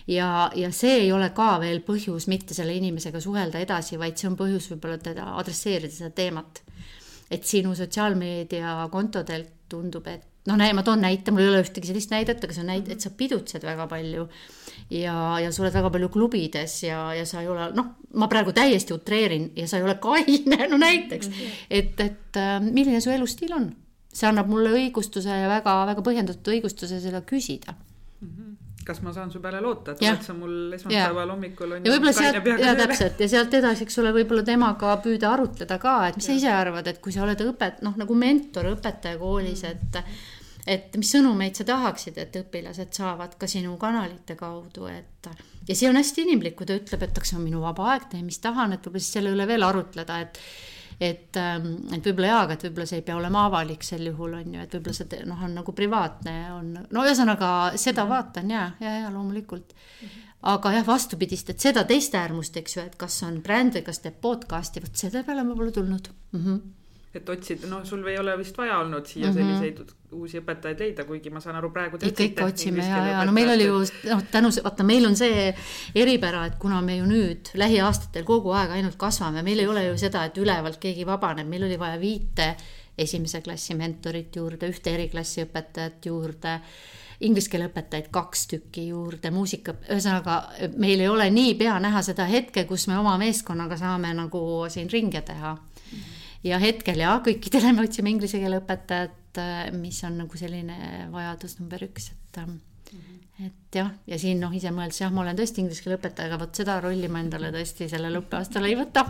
S3: ja, ja see ei ole ka veel põhjus mitte selle inimesega suhelda edasi, vaid see on põhjus võib-olla teda adresseerida seda teemat. et sinu sotsiaalmeedia kontodelt tundub, et noh, ma toon näite, mul ei ole ühtegi sellist näidet, aga see on näide, et sa pidutsed väga palju. Ja, ja sa oled väga palju klubides ja, ja sa ei ole, noh, ma praegu täiesti utreerin ja sa ei ole kaine, no näiteks. et, et äh, milline su elustiil on? see annab mulle õigustuse ja väga-väga põhjendatud õigustuse seda küsida mm.
S2: -hmm kas ma saan su peale loota, et oled sa mul esmaspäeval hommikul on
S3: ja võib-olla sealt, ja täpselt ja sealt edasi, eks ole, võib-olla temaga püüda arutleda ka, et mis ja. sa ise arvad, et kui sa oled õpet-, noh, nagu mentor, õpetaja koolis, et et mis sõnumeid sa tahaksid, et õpilased saavad ka sinu kanalite kaudu, et ja see on hästi inimlik, kui ta ütleb, et kas see on minu vaba aeg, teen mis tahan, et võib-olla siis selle üle veel arutleda, et et, ähm, et võib-olla jaa, aga et võib-olla see ei pea olema avalik sel juhul on ju, et võib-olla see noh, on nagu privaatne on, no ühesõnaga seda mhm. vaatan ja, ja, ja loomulikult mm. -hmm aga jah, vastupidist, et seda teist äärmust, eks ju, et kas on bränd või kas teeb podcast'i, vot selle peale ma pole tulnud mm. -hmm
S2: et otsida, noh, sul ei ole vist vaja olnud siia mm -hmm. selliseid uusi õpetajaid leida, kuigi ma saan aru, praegu
S3: ikka, ikka otsime ja, ja no meil oli ju noh, tänu, vaata, meil on see eripära, et kuna me ju nüüd lähiaastatel kogu aeg ainult kasvame, meil ei ole ju seda, et ülevalt keegi vabaneb, meil oli vaja viite esimese klassi mentorit juurde, ühte eriklassi õpetajat juurde inglise keele õpetajaid kaks tükki juurde, muusika, ühesõnaga meil ei ole niipea näha seda hetke, kus me oma meeskonnaga saame nagu siin ringe teha ja hetkel ja kõikidele me otsime inglise keele õpetajat, äh, mis on nagu selline vajadus number üks, et mm. -hmm. et jah, ja siin noh, ise mõeldes jah, ma olen tõesti inglise keele õpetaja, aga vot seda rolli ma endale tõesti sellel õppeaastal ei võta.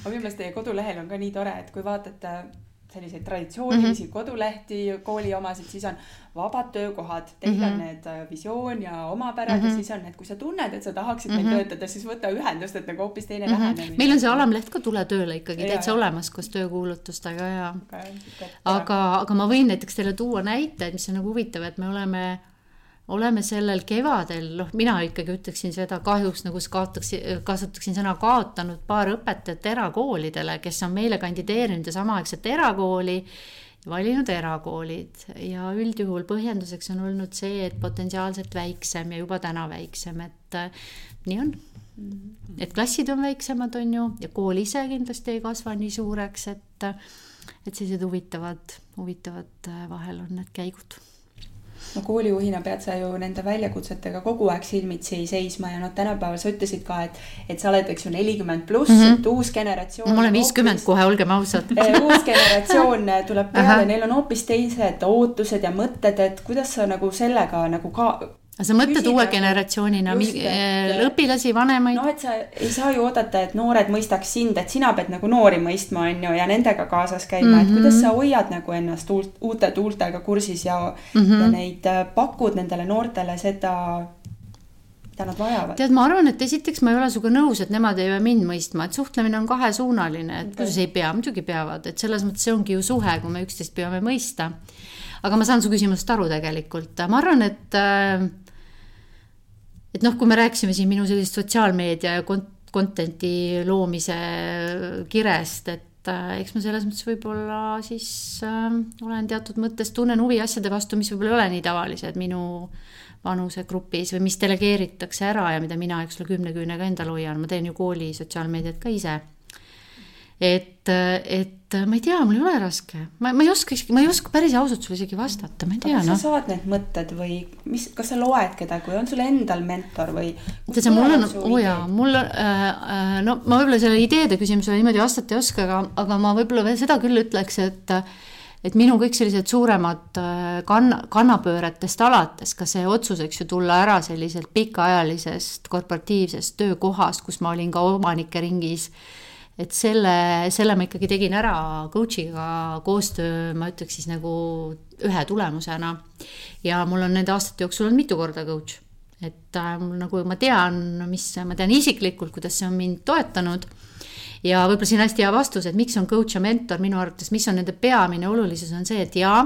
S1: aga minu meelest teie kodulehel on ka nii tore, et kui vaatate selliseid traditsioonilisi mm -hmm. kodulehti, kooli omasid, siis on vabad töökohad, teil mm -hmm. on need äh, visioon ja omapärad mm -hmm. ja siis on need, kui sa tunned, et sa tahaksid mm -hmm. meil töötada, siis võta ühendust, et nagu hoopis teine mm -hmm. lähenemine.
S3: meil on see alamleht ka Tule tööle ikkagi ja, täitsa olemas koos töökuulutustega ja aga, aga ma võin näiteks teile tuua näiteid, mis on nagu huvitav, et me oleme oleme sellel kevadel, noh, mina ikkagi ütleksin seda kahjuks nagu kaotaks, kasutaksin sõna kaotanud paar õpetajat erakoolidele, kes on meile kandideerinud ja samaaegselt erakooli valinud erakoolid ja üldjuhul põhjenduseks on olnud see, et potentsiaalselt väiksem ja juba täna väiksem, et äh, nii on. et klassid on väiksemad, on ju, ja kool ise kindlasti ei kasva nii suureks, et, et sellised huvitavad, huvitavad äh, vahel on need käigud
S1: no koolijuhina pead sa ju nende väljakutsetega kogu aeg silmitsi seisma ja noh, tänapäeval sa ütlesid ka, et, et sa oled, eks ju, nelikümmend pluss mm, -hmm. et uus generatsioon
S3: ma olen viiskümmend kohe, olgem ausad
S1: eh, uus generatsioon tuleb peale, neil on hoopis teised ootused ja mõtted, et kuidas sa nagu sellega nagu ka
S3: aga sa mõtled uue generatsioonina et, õpilasi, vanemaid?
S1: noh, et sa ei saa ju oodata, et noored mõistaks sind, et sina pead nagu noori mõistma, on ju, ja nendega kaasas käima mm, -hmm. et kuidas sa hoiad nagu ennast uut, uute tuultega kursis ja mm, -hmm. ja neid äh, pakud nendele noortele seda mida nad vajavad.
S3: tead, ma arvan, et esiteks ma ei ole sinuga nõus, et nemad ei pea mind mõistma, et suhtlemine on kahesuunaline, et kuidas ei pea, muidugi peavad, et selles mõttes see ongi ju suhe, kui me üksteist püüame mõista. aga ma saan su küsimusest aru tegelikult, ma arvan, et äh, et noh, kui me rääkisime siin minu sellist sotsiaalmeedia ja content'i loomise kirest, et äh, eks ma selles mõttes võib-olla siis äh, olen teatud mõttes, tunnen huvi asjade vastu, mis võib-olla ei ole nii tavalised minu vanusegrupis või mis delegeeritakse ära ja mida mina, eks ole, kümne küünega endal hoian, ma teen ju kooli sotsiaalmeediat ka ise et, et ma ei tea, mul ei ole raske, ma, ma ei oska ma ei oska päris ausalt sulle isegi vastata, ma ei tea.
S1: kas no. sa saad need mõtted või mis, kas sa loed kedagi või on sul endal mentor või?
S3: tead sa, mul on, oo jaa, mul äh, äh, no ma võib-olla selle ideede küsimusele niimoodi vastata ei oska, aga, aga ma võib-olla veel seda küll ütleks, et et minu kõik sellised suuremad äh, kanna, kannapööretest alates, ka see otsus, eks ju, tulla ära selliselt pikaajalisest korporatiivsest töökohast, kus ma olin ka omanike ringis et selle, selle ma ikkagi tegin ära coach'iga koostöö, ma ütleks siis nagu ühe tulemusena. ja mul on nende aastate jooksul olnud mitu korda coach, et äh, mul nagu ma tean, mis, ma tean isiklikult, kuidas see on mind toetanud. ja võib-olla siin hästi hea vastus, et miks on coach ja mentor minu arvates, mis on nende peamine olulisus, on see, et jaa,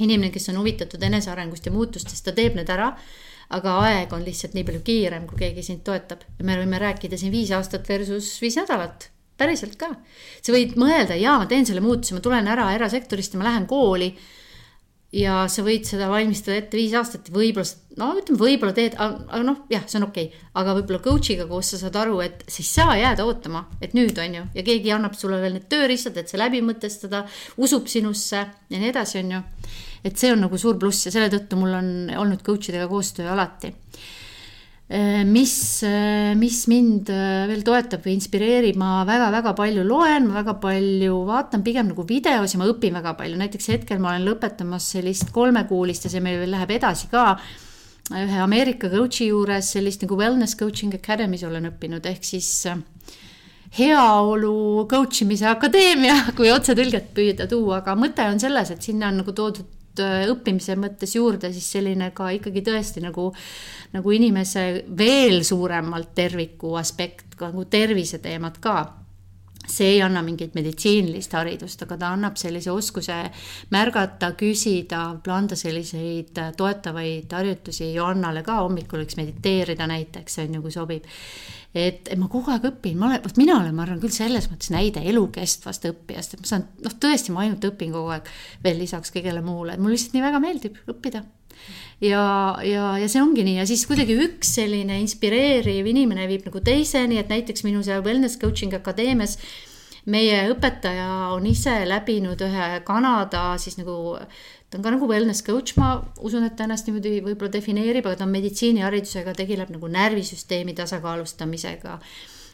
S3: inimene, kes on huvitatud enesearengust ja muutustest, ta teeb need ära aga aeg on lihtsalt nii palju kiirem, kui keegi sind toetab. me võime rääkida siin viis aastat versus viis nädalat päriselt ka. sa võid mõelda, jaa, ma teen selle muutuse, ma tulen ära erasektorist ja ma lähen kooli. ja sa võid seda valmistada ette viis aastat, võib-olla, no ütleme, võib-olla teed, aga noh, jah, see on okei okay.. aga võib-olla coach'iga koos sa saad aru, et sa ei saa jääda ootama, et nüüd on ju, ja keegi annab sulle veel need tööriistad, et see läbi mõtestada, usub sinusse ja nii edasi, on ju. et see on nagu suur pluss ja selle tõttu mul on olnud coach idega koostöö alati mis, äh, mis mind äh, veel toetab või inspireerib, ma väga-väga palju loen, ma väga palju vaatan pigem nagu videos ja ma õpin väga palju, näiteks hetkel ma olen lõpetamas sellist kolmekuulist ja see meil veel läheb edasi ka. ühe Ameerika coach'i juures sellist nagu Wellness Coaching Academy's olen õppinud, ehk siis heaolu coach imise akadeemia, kui otsetõlget püüda tuua, aga mõte on selles, et sinna on nagu toodud õppimise mõttes juurde siis selline ka ikkagi tõesti nagu nagu inimese veel suuremalt terviku aspekt, nagu terviseteemad ka see ei anna mingit meditsiinilist haridust, aga ta annab sellise oskuse märgata, küsida, anda selliseid toetavaid harjutusi Johannale ka hommikul võiks mediteerida näiteks, on ju, kui sobib. Et, et ma kogu aeg õpin, ma olen, vot mina olen, ma arvan küll selles mõttes näide elukestvast õppijast, et ma saan, noh, tõesti, ma ainult õpin kogu aeg veel lisaks kõigele muule, et mulle lihtsalt nii väga meeldib õppida. Ja, ja, ja see ongi nii ja siis kuidagi üks selline inspireeriv inimene viib nagu teiseni, et näiteks minu seal Wellness Coaching Akadeemias meie õpetaja on ise läbinud ühe Kanada siis nagu, ta on ka nagu wellness coach, ma usun, et ta ennast niimoodi võib-olla defineerib, aga ta on meditsiiniharidusega, tegeleb nagu närvisüsteemi tasakaalustamisega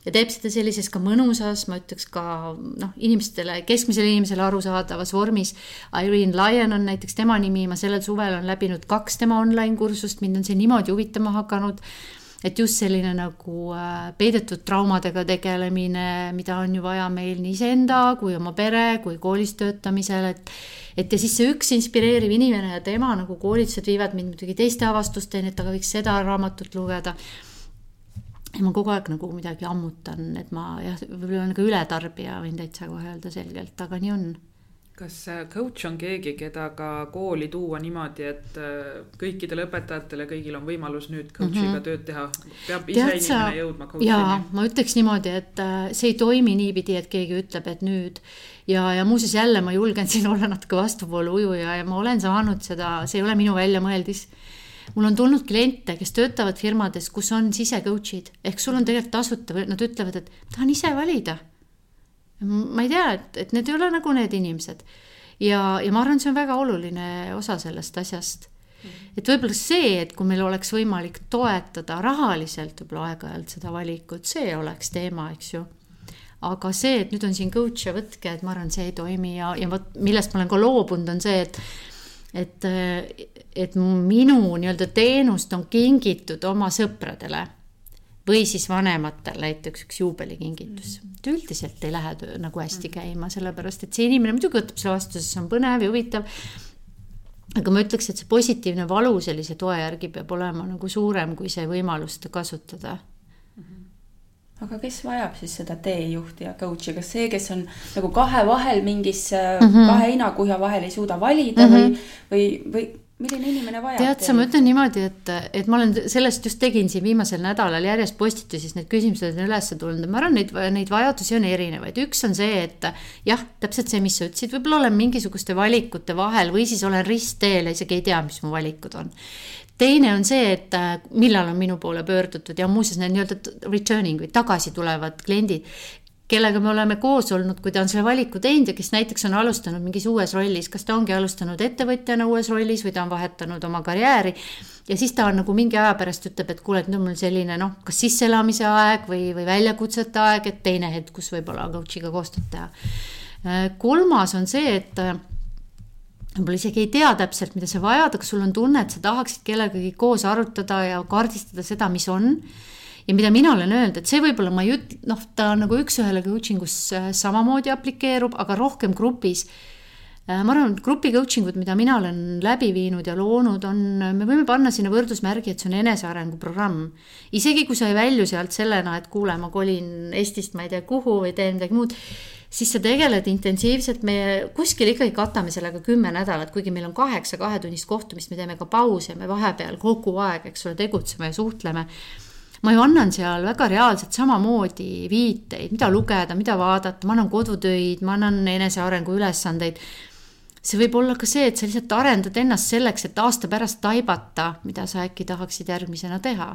S3: ja teeb seda sellises ka mõnusas, ma ütleks ka noh, inimestele, keskmisele inimesele arusaadavas vormis. Irene Lyon on näiteks tema nimi, ma sellel suvel on läbinud kaks tema online kursust, mind on see niimoodi huvitama hakanud et just selline nagu äh, peidetud traumadega tegelemine, mida on ju vaja meil nii iseenda kui oma pere kui koolis töötamisel, et et ja siis see üks inspireeriv inimene ja tema nagu koolitused viivad mind muidugi teiste avastusteni, et aga võiks seda raamatut lugeda. Ma kogu aeg nagu midagi ammutan, et ma jah, võib-olla olen ka ületarbija, võin täitsa kohe öelda selgelt, aga nii on
S2: kas coach on keegi, keda ka kooli tuua niimoodi, et äh, kõikidele õpetajatele, kõigil on võimalus nüüd coach'iga mm -hmm. tööd teha? peab ise Tead inimene jõudma coach'ini?
S3: jaa, ma ütleks niimoodi, et äh, see ei toimi niipidi, et keegi ütleb, et nüüd ja, ja muuseas jälle ma julgen siin olla natuke vastuvoolu ujuja ja ma olen saanud seda, see ei ole minu väljamõeldis mul on tulnud kliente, kes töötavad firmades, kus on sise coach'id ehk sul on tegelikult tasuta või nad ütlevad, et tahan ise valida ma ei tea, et, et need ei ole nagu need inimesed. ja, ja ma arvan, see on väga oluline osa sellest asjast. Mhm. et võib-olla see, et kui meil oleks võimalik toetada rahaliselt võib-olla aeg-ajalt seda valikut, see oleks teema, eks ju aga see, et nüüd on siin coach'e, võtke, et ma arvan, see ei toimi ja, ja vot millest ma olen ka loobunud, on see, et et, et minu nii-öelda teenust on kingitud oma sõpradele või siis vanematel näiteks üks juubelikingitus mm. -hmm. üldiselt ei lähe töö nagu hästi mm. käima, sellepärast et see inimene muidugi võtab selle vastu, sest see on põnev ja huvitav. aga ma ütleks, et see positiivne valu sellise toe järgi peab olema nagu suurem kui see võimalus seda kasutada
S1: mhm. aga kes vajab siis seda teejuhti ja coach'i, kas see, kes on nagu kahe vahel mingis mm, -hmm. kahe heinakuhja vahel ei suuda valida mm -hmm. või, või, või milline inimene vajab?
S3: tead sa, ma ütlen niimoodi, et, et ma olen sellest just tegin siin viimasel nädalal järjest postitusis, need küsimused on üles tulnud. Ma arvan, neid, neid vajadusi on erinevaid, üks on see, et jah, täpselt see, mis sa ütlesid, võib-olla olen mingisuguste valikute vahel või siis olen ristteel ja isegi ei tea, mis mu valikud on. Teine on see, et millal on minu poole pöördutud ja muuseas need nii-öelda returning või tagasi tulevad kliendid, kellega me oleme koos olnud, kui ta on selle valiku teinud ja kes näiteks on alustanud mingis uues rollis, kas ta ongi alustanud ettevõtjana uues rollis või ta on vahetanud oma karjääri. ja siis ta on nagu mingi aja pärast ütleb, et kuule, et nüüd on mul selline noh, kas sisseelamise aeg või, või väljakutsete aeg, et teine hetk, kus võib-olla coach'iga koostööd teha. kolmas on see, et võib-olla isegi ei tea täpselt, mida sa vajad, aga sul on tunne, et sa tahaksid kellegagi koos arutada ja kaardistada seda, mis on ja mida mina olen öelnud, et see võib-olla ma ei ütle, noh, ta nagu üks-ühele coaching us äh, samamoodi aplikeerub, aga rohkem grupis. Äh, ma arvan, et grupi coaching ud, mida mina olen läbi viinud ja loonud, on, me võime panna sinna võrdusmärgi, et see on enesearengu programm. isegi kui sa ei välju sealt sellena, et kuule, ma kolin Eestist ma ei tea kuhu või teen midagi muud siis sa tegeled intensiivselt, me kuskil ikkagi katame sellega kümme nädalat, kuigi meil on kaheksa kahetunnist kohtumist, me teeme ka pause, me vahepeal kogu aeg, eks ole, tegutseme ja suhtleme ma ju annan seal väga reaalselt samamoodi viiteid, mida lugeda, mida vaadata, ma annan kodutöid, ma annan enesearengu ülesandeid. see võib olla ka see, et sa lihtsalt arendad ennast selleks, et aasta pärast taibata, mida sa äkki tahaksid järgmisena teha.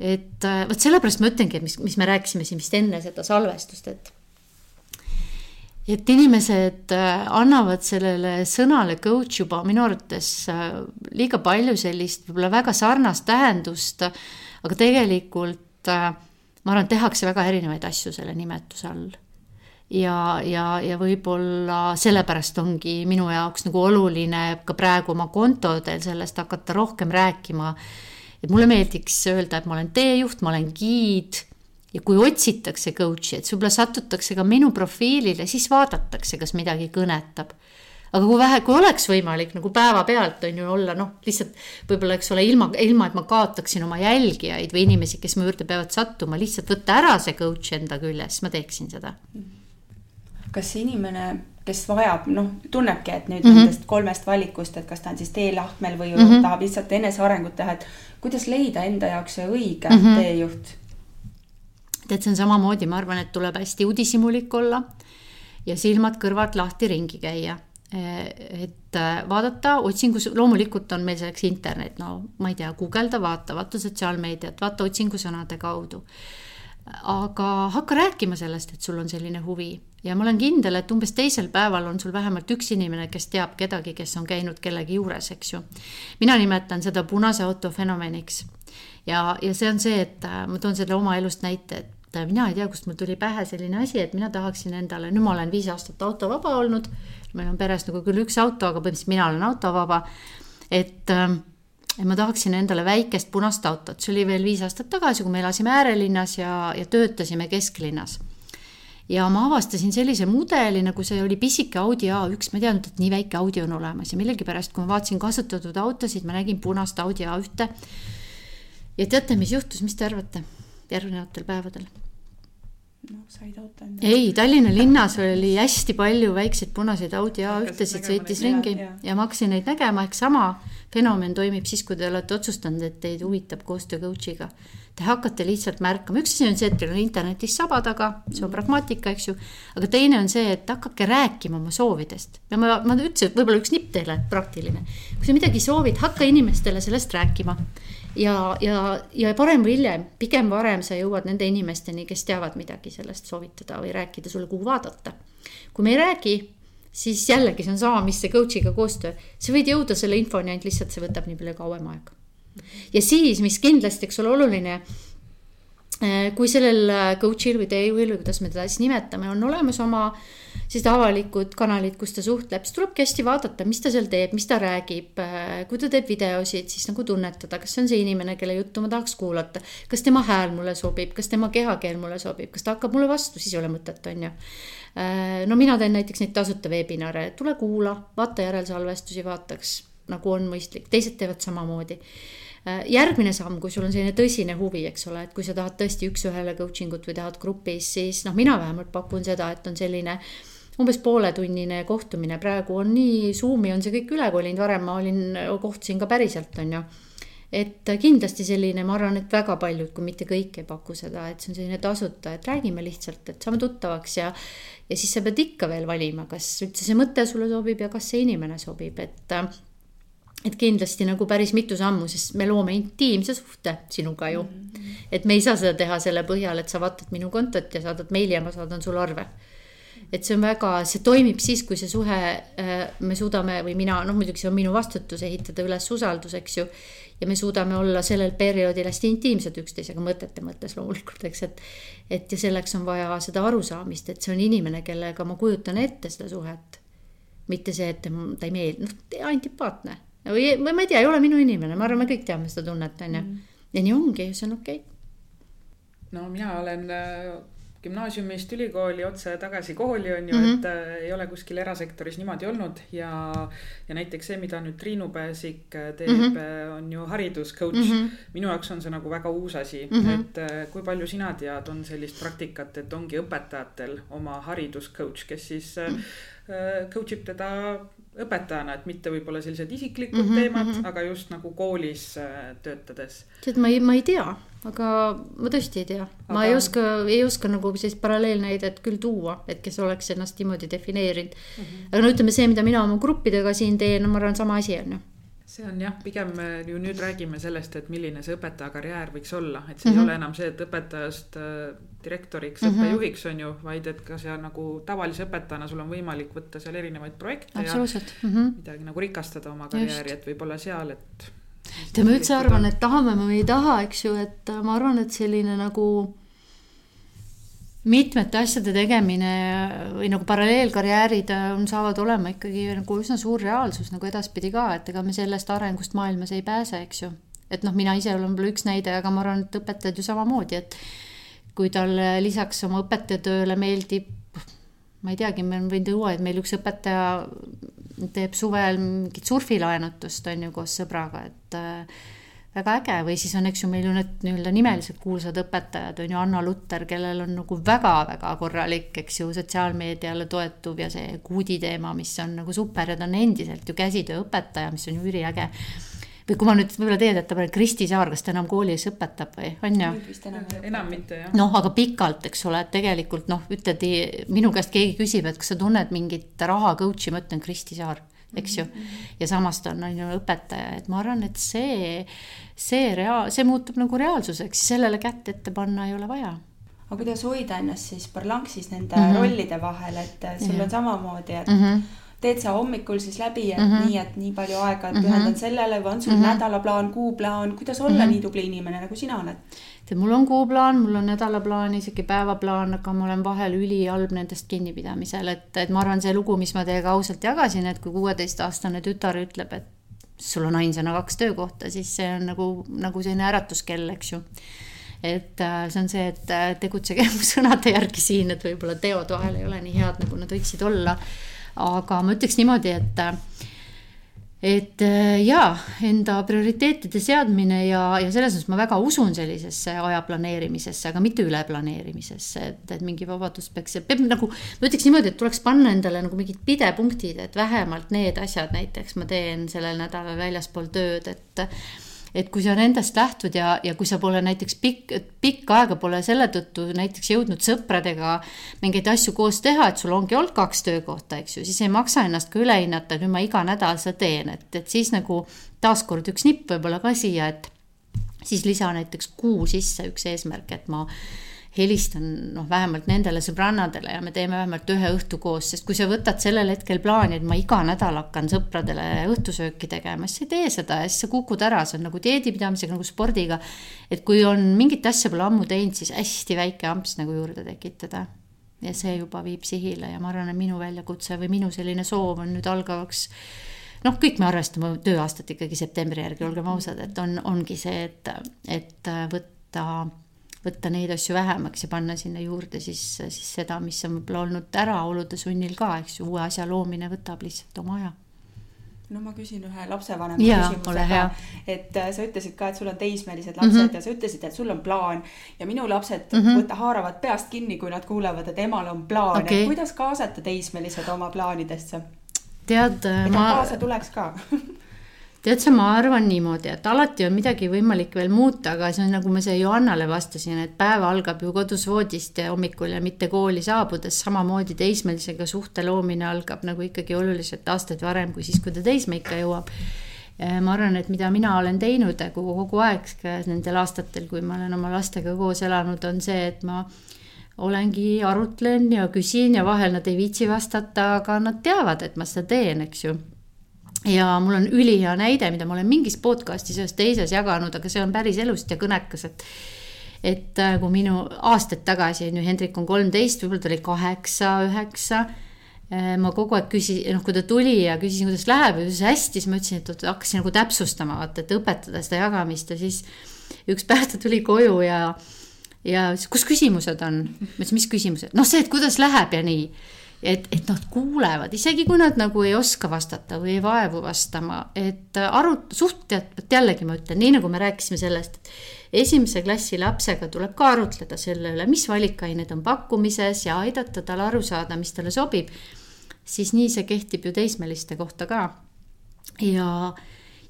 S3: et vot sellepärast ma ütlengi, et mis, mis me rääkisime siin vist enne seda salvestust, et et inimesed äh, annavad sellele sõnale coach juba minu arvates äh, liiga palju sellist võib-olla väga sarnast tähendust aga tegelikult äh, ma arvan, tehakse väga erinevaid asju selle nimetuse all. ja, ja, ja võib-olla sellepärast ongi minu jaoks nagu oluline ka praegu oma kontodel sellest hakata rohkem rääkima. et mulle meeldiks öelda, et ma olen teejuht, ma olen giid ja kui otsitakse coach'i, et võib-olla satutakse ka minu profiilile, siis vaadatakse, kas midagi kõnetab aga kui vähe, kui oleks võimalik nagu päevapealt on ju olla noh, lihtsalt võib-olla, eks ole, ilma, ilma et ma kaotaksin oma jälgijaid või inimesi, kes mu juurde peavad sattuma, lihtsalt võtta ära see coach enda küljes, ma teeksin seda.
S1: kas inimene, kes vajab, noh, tunnebki, et nüüd mm -hmm. nendest kolmest valikust, et kas ta on siis teelahkmel või mm -hmm. tahab lihtsalt enesearengut teha, et kuidas leida enda jaoks see õige mm -hmm. teejuht?
S3: tead, see on samamoodi, ma arvan, et tuleb hästi udisimulik olla ja silmad-kõrvad lahti ringi käia et äh, vaadata otsingus, loomulikult on meil selleks internet, no ma ei tea, guugelda, vaata, vaata sotsiaalmeediat, vaata otsingusõnade kaudu. aga hakka rääkima sellest, et sul on selline huvi ja ma olen kindel, et umbes teisel päeval on sul vähemalt üks inimene, kes teab kedagi, kes on käinud kellegi juures, eks ju. mina nimetan seda punase auto fenomeniks ja, ja see on see, et äh, ma toon selle oma elust näite, et et mina ei tea, kust mul tuli pähe selline asi, et mina tahaksin endale, nüüd ma olen viis aastat autovaba olnud. Meil on peres nagu küll üks auto, aga põhimõtteliselt mina olen autovaba. et, ähm, et ma tahaksin endale väikest punast autot, see oli veel viis aastat tagasi, kui me elasime äärelinnas ja, ja töötasime kesklinnas. Ja ma avastasin sellise mudeli, nagu see oli pisike Audi A1, ma ei teadnud, et nii väike Audi on olemas. Ja millegipärast, kui ma vaatasin kasutatud autosid, ma nägin punast Audi A1-te. ja teate, mis juhtus, mis te arvate järgnevatel päevadel?
S1: noh, said auto endale.
S3: ei, Tallinna linnas oli hästi palju väikseid punaseid Audi A1-tesid, sõitis ringi ja, ja. ja ma hakkasin neid nägema, ehk sama fenomen toimib siis, kui te olete otsustanud, et teid huvitab koostöö coach'iga. Te hakkate lihtsalt märkama, üks asi on see, et teil on internetis saba taga, see on pragmaatika, eks ju. aga teine on see, et hakake rääkima oma soovidest ja ma, ma ütlesin, et võib-olla üks nipp teile praktiline. kui sa midagi soovid, hakka inimestele sellest rääkima ja, ja, ja parem või hiljem, pigem varem sa jõuad nende inimesteni, kes teavad midagi sellest soovitada või rääkida sulle, kuhu vaadata. kui me ei räägi siis jällegi see on sama, mis see coach'iga koostöö, sa võid jõuda selle infoni, ainult lihtsalt see võtab nii palju kauem aega. ja siis, mis kindlasti, eks ole, oluline, eh, kui sellel coach'il või teejuhil või kuidas me teda siis nimetame, on olemas oma sellised avalikud kanalid, kus ta suhtleb, siis tulebki hästi vaadata, mis ta seal teeb, mis ta räägib. Kui ta teeb videosid, siis nagu tunnetada, kas see on see inimene, kelle juttu ma tahaks kuulata. kas tema hääl mulle sobib, kas tema kehakeel mulle sobib, kas ta hakkab mulle vastu, siis ei ole mõtet, on ju Äh, no mina teen näiteks neid tasuta veebinare, tule kuula, vaata järelsalvestusi, vaataks nagu on mõistlik, teised teevad samamoodi äh, järgmine samm, kui sul on selline tõsine huvi, eks ole, et kui sa tahad tõesti üks-ühele coaching ut või tahad grupis, siis noh, mina vähemalt pakun seda, et on selline umbes pooletunnine kohtumine, praegu on nii, Zoomi on see kõik üle kolinud, varem ma olin, kohtusin ka päriselt, on ju et kindlasti selline, ma arvan, et väga paljud, kui mitte kõik ei paku seda, et see on selline tasuta, et räägime lihtsalt, et saame tuttavaks ja. ja siis sa pead ikka veel valima, kas üldse see mõte sulle sobib ja kas see inimene sobib, et. et kindlasti nagu päris mitu sammu, sest me loome intiimse suhte sinuga ju mm. -hmm. et me ei saa seda teha selle põhjal, et sa vaatad minu kontot ja saadad meili ja ma saadan sulle arve et see on väga, see toimib siis, kui see suhe, äh, me suudame või mina, noh muidugi see on minu vastutus ehitada üles usaldus, eks ju ja me suudame olla sellel perioodil hästi intiimsed üksteisega mõtete mõttes loomulikult, eks, et. et ja selleks on vaja seda arusaamist, et see on inimene, kellega ma kujutan ette seda suhet. mitte see, et ta ei meeldi, noh antipaatne või, või ma ei tea, ei ole minu inimene, ma arvan, me kõik teame seda tunnet, on ju. Mm. ja nii ongi, see on okei okay.
S2: no mina olen äh, gümnaasiumist ülikooli otse tagasi kooli on ju mm, -hmm. et äh, ei ole kuskil erasektoris niimoodi olnud ja. ja näiteks see, mida nüüd Triinu Pääsik äh, teeb mm, -hmm. on ju hariduscoach mm. -hmm. minu jaoks on see nagu väga uus asi mm, -hmm. et äh, kui palju sina tead, on sellist praktikat, et ongi õpetajatel oma hariduscoach, kes siis mm -hmm. äh, coach ib teda õpetajana, et mitte võib-olla sellised isiklikud mm -hmm, teemad mm, -hmm. aga just nagu koolis äh, töötades.
S3: tead, ma ei, ma ei tea, aga ma tõesti ei tea aga..., ma ei oska, ei oska nagu sellist paralleelnäidet küll tuua, et kes oleks ennast niimoodi defineerinud mm. -hmm. aga no ütleme, see, mida mina oma gruppidega siin teen, no ma arvan, sama asi on ju
S2: see on jah, pigem me ju nüüd räägime sellest, et milline see õpetaja karjäär võiks olla, et see mm -hmm. ei mhm. ole enam see, et õpetajast äh, direktoriks mm, -hmm. õppejuhiks on ju, vaid et ka seal nagu tavalise õpetajana sul on võimalik võtta seal erinevaid projekte
S3: Absoluutselt. ja mm -hmm.
S2: midagi nagu rikastada oma karjääri, et võib-olla seal, et.
S3: tead, ma üldse arvan, et tahame me või ei taha, eks ju, et äh, ma arvan, et selline nagu mitmete asjade tegemine või nagu paralleelkarjäärid äh, on, saavad olema ikkagi nagu üsna suur reaalsus nagu edaspidi ka, et ega me sellest arengust maailmas ei pääse, eks ju. et noh, mina ise olen võib-olla üks näide, aga ma arvan, et õpetajad ju samamoodi, et kui talle lisaks oma õpetajatööle meeldib, ma ei teagi, ma võin tuua, et meil üks õpetaja teeb suvel mingit surfilaenutust, on ju, koos sõbraga, et äh, väga äge või siis on, eks ju, meil ju need nii-öelda nimeliselt kuulsad õpetajad on ju Anna Lutter, kellel on nagu väga-väga korralik, eks ju, sotsiaalmeediale toetuv ja see kuudi teema, mis on nagu super ja ta on endiselt ju käsitööõpetaja, mis on ju üliäge. või kui ma nüüd võib-olla teie teate, Kristi Saar, kas ta enam koolis õpetab või on ju?
S2: enam mitte jah.
S3: noh, aga pikalt, eks ole, et tegelikult noh, ütledi minu käest keegi küsib, et kas sa tunned mingit raha coach'i, ma ütlen Kristi Saar eks ju. ja samas ta on, on ju õpetaja, et ma arvan, et see, see rea-, see muutub nagu reaalsuseks, sellele kätt ette panna ei ole vaja
S1: aga kuidas hoida ennast siis parlanksis nende mm -hmm. rollide vahel, et sul ja. on samamoodi, et mm -hmm. Teed sa hommikul siis läbi, et mm -hmm. nii, et nii palju aega pühendan mm -hmm. sellele või on sul mm -hmm. nädalaplaan, kuuplaan, kuidas olla mm -hmm. nii tubli inimene, nagu sina oled?
S3: tead, mul on kuuplaan, mul on nädalaplaan, isegi päevaplaan, aga ma olen vahel ülihalb nendest kinnipidamisel, et, et ma arvan, see lugu, mis ma teiega ausalt jagasin, et kui kuueteistaastane tütar ütleb, et sul on ainsana kaks töökohta, siis see on nagu, nagu selline äratuskell, eks ju. et äh, see on see, et äh, tegutsege sõnade järgi siin, et võib-olla teod vahel ei ole nii head, nagu nad võiksid olla. Aga ma ütleks niimoodi, et et äh, jaa, enda prioriteetide seadmine ja, ja selles mõttes ma väga usun sellisesse aja planeerimisesse, aga mitte üleplaneerimisesse, et, et mingi vabadus peaks, peab nagu. ma ütleks niimoodi, et tuleks panna endale nagu mingid pidepunktid, et vähemalt need asjad näiteks ma teen sellel nädalal väljaspool tööd, et et kui sa nendest lähtud ja, ja kui sa pole näiteks pikk, pikka aega pole selle tõttu näiteks jõudnud sõpradega mingeid asju koos teha, et sul ongi olnud kaks töökohta, eks ju, siis ei maksa ennast ka üle hinnata, et nüüd ma iga nädal seda teen, et, et siis nagu taaskord üks nipp võib-olla ka siia, et siis lisa näiteks kuu sisse üks eesmärk, et ma helistan noh, vähemalt nendele sõbrannadele ja me teeme vähemalt ühe õhtu koos, sest kui sa võtad sellel hetkel plaani, et ma iga nädal hakkan sõpradele õhtusööki tegema, siis sa ei tee seda ja siis sa kukud ära, see on nagu dieedipidamisega nagu spordiga. et kui on mingit asja pole ammu teinud, siis hästi väike amps nagu juurde tekitada. ja see juba viib sihile ja ma arvan, et minu väljakutse või minu selline soov on nüüd algavaks noh, kõik me arvestame tööaastat ikkagi septembri järgi, olgem ausad, et on, ongi see, et, et võtta võtta neid asju vähemaks ja panna sinna juurde siis, siis seda, mis on võib-olla olnud ära olude sunnil ka, eks ju, uue asja loomine võtab lihtsalt oma aja
S1: no ma küsin ühe lapsevanema küsimuse ka, et äh, sa ütlesid ka, et sul on teismelised lapsed mm -hmm. ja sa ütlesid, et sul on plaan ja minu lapsed mm -hmm. võtta, haaravad peast kinni, kui nad kuulevad, et emal on plaan okay., et kuidas kaasata teismelised oma plaanidesse?
S3: tead,
S1: ma. kaasa tuleks ka
S3: tead sa, ma arvan niimoodi, et alati on midagi võimalik veel muuta, aga see on nagu ma see Johannale vastasin, et päev algab ju kodus voodist hommikul ja mitte kooli saabudes, samamoodi teismelisega suhte loomine algab nagu ikkagi oluliselt aastaid varem kui siis, kui ta teismeikka jõuab. ma arvan, et mida mina olen teinud kogu, kogu aeg nendel aastatel, kui ma olen oma lastega koos elanud, on see, et ma olengi, arutlen ja küsin ja vahel nad ei viitsi vastata, aga nad teavad, et ma seda teen, eks ju ja mul on ülihea näide, mida ma olen mingis podcast'is ühes teises jaganud, aga see on päris elust ja kõnekas, et et äh, kui minu aastaid tagasi, on ju, Hendrik on kolmteist, võib-olla ta oli kaheksa, üheksa. Äh, ma kogu aeg küsin, noh, kui ta tuli ja küsisin, kuidas läheb ja ütles hästi, siis ma ütlesin, et hakkasin nagu täpsustama, vaata, et õpetada seda jagamist ja siis üks päev ta tuli koju ja ja kus küsimused on? ma ütlesin, mis küsimused? noh, see, et kuidas läheb ja nii et, et nad kuulevad, isegi kui nad nagu ei oska vastata või ei vaevu vastama, et arut-, vot jällegi ma ütlen, nii nagu me rääkisime sellest, et esimese klassi lapsega tuleb ka arutleda selle üle, mis valikained on pakkumises ja aidata tal aru saada, mis talle sobib. siis nii see kehtib ju teismeliste kohta ka. ja,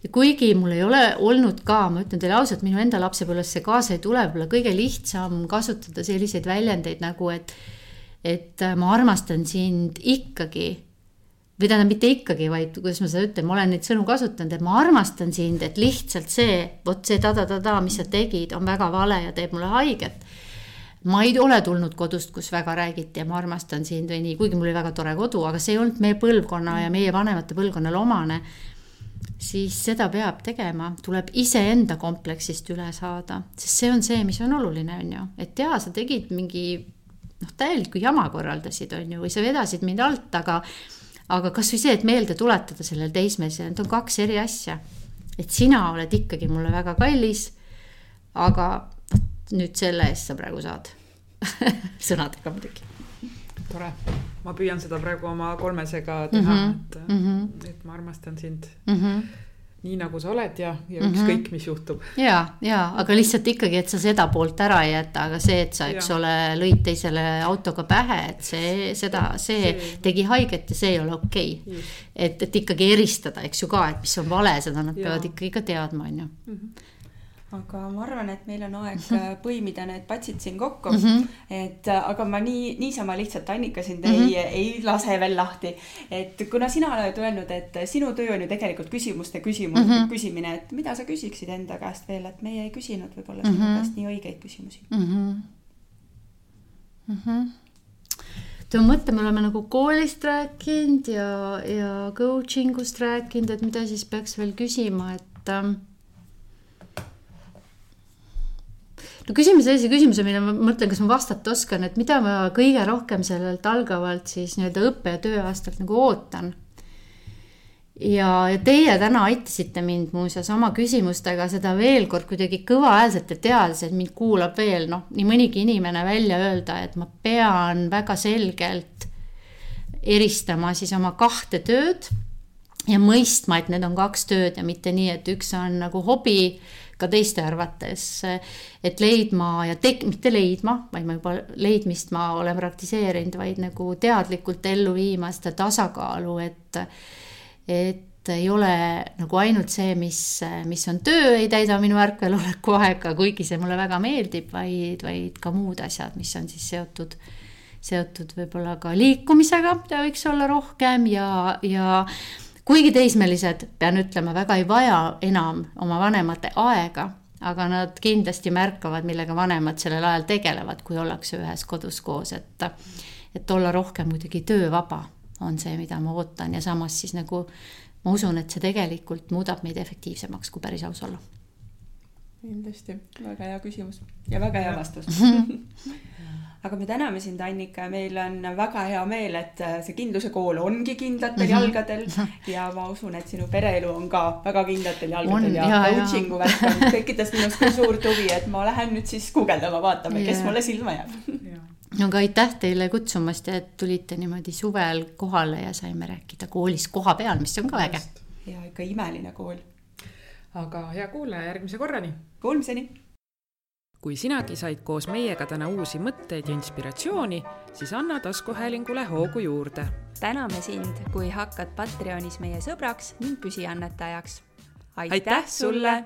S3: ja kuigi mul ei ole olnud ka, ma ütlen teile ausalt, minu enda lapsepõlves see kaasa ei tule, võib-olla kõige lihtsam kasutada selliseid väljendeid nagu, et et äh, ma armastan sind ikkagi või tähendab, mitte ikkagi, vaid kuidas ma seda ütlen, ma olen neid sõnu kasutanud, et ma armastan sind, et lihtsalt see, vot see ta-ta-ta-ta, mis sa tegid, on väga vale ja teeb mulle haiget. ma ei ole tulnud kodust, kus väga räägiti ja ma armastan sind või nii, kuigi mul oli väga tore kodu, aga see ei olnud meie põlvkonna ja meie vanemate põlvkonnale omane. siis seda peab tegema, tuleb iseenda kompleksist üle saada, sest see on see, mis on oluline, on ju, et jaa, sa tegid mingi noh, täielikku jama korraldasid, on ju, või sa vedasid mind alt, aga aga kasvõi see, et meelde tuletada sellele teismelisele, need on kaks eri asja. et sina oled ikkagi mulle väga kallis, aga nüüd selle eest sa praegu saad sõnadega muidugi.
S2: tore, ma püüan seda praegu oma kolmesega teha mm, -hmm. et mm, -hmm. et ma armastan sind mm. -hmm nii nagu sa oled ja, ja mhm. ükskõik mm, -hmm. mis juhtub.
S3: ja, ja aga lihtsalt ikkagi, et sa seda poolt ära ei jäta, aga see, et sa, eks ja. ole, lõid teisele autoga pähe, et see, seda, see, tegi haiget ja see ei ole okei okay.. et, et ikkagi eristada, eks ju ka, et mis on vale, seda nad ja. peavad ikkagi ka teadma, on ju mhm
S1: aga ma arvan, et meil on aeg -hmm. põimida need patsid siin kokku mm. -hmm. et äh, aga ma nii, niisama lihtsalt Annika sind mm -hmm. ei, ei lase veel lahti. et kuna sina oled öelnud, et sinu töö on ju tegelikult küsimuste küsimus mm, -hmm. küsimine, et mida sa küsiksid enda käest veel, et meie ei küsinud võib-olla sinu mm -hmm. käest nii õigeid küsimusi mm. -hmm.
S3: Mm -hmm tead, ma mõtlen, me oleme nagu koolist rääkinud ja, ja coaching ust rääkinud, et mida siis peaks veel küsima, et ähm, no küsime sellise küsimuse, mille ma mõtlen, kas ma vastata oskan, et mida ma kõige rohkem sellelt algavalt siis nii-öelda õppe- ja tööaastalt nagu ootan. ja, ja teie täna aitasite mind muuseas oma küsimustega seda veel kord kuidagi kõvahäälselt ja teades, et mind kuulab veel noh, nii mõnigi inimene välja öelda, et ma pean väga selgelt eristama siis oma kahte tööd ja mõistma, et need on kaks tööd ja mitte nii, et üks on nagu hobi ka teiste arvates, et leidma ja tek-, mitte leidma, vaid ma juba leidmist ma olen praktiseerinud, vaid nagu teadlikult ellu viima seda tasakaalu, et et ei ole nagu ainult see, mis, mis on töö, ei täida minu ärkveloleku aega, kuigi see mulle väga meeldib, vaid, vaid ka muud asjad, mis on siis seotud, seotud võib-olla ka liikumisega, mida võiks olla rohkem ja, ja kuigi teismelised, pean ütlema, väga ei vaja enam oma vanemate aega, aga nad kindlasti märkavad, millega vanemad sellel ajal tegelevad, kui ollakse ühes kodus koos, et, et olla rohkem muidugi töövaba on see, mida ma ootan ja samas siis nagu ma usun, et see tegelikult muudab meid efektiivsemaks, kui päris aus olla.
S1: Kindlasti, väga hea küsimus ja väga hea vastus. Aga me täname sind, Annika, ja meil on väga hea meel, et see kindluse kool ongi kindlatel mhm. jalgadel ja ma usun, et sinu pereelu on ka väga kindlatel jalgadel on, ja, ja coaching'u värk on tekitas minus ka suurt huvi, et ma lähen nüüd siis guugeldama, vaatame, kes mulle silma jääb.
S3: No aga aitäh teile kutsumast ja et tulite niimoodi suvel kohale ja saime rääkida koolis koha peal, mis on ka äge.
S1: ja ikka imeline kool.
S2: Aga hea kuulaja, järgmise korrani.
S1: Kuulmiseni.
S2: kui sinagi said koos meiega täna uusi mõtteid ja inspiratsiooni, siis anna taskuhäälingule hoogu juurde.
S1: täname sind, kui hakkad Patreonis meie sõbraks ning püsiannetajaks. aitäh sulle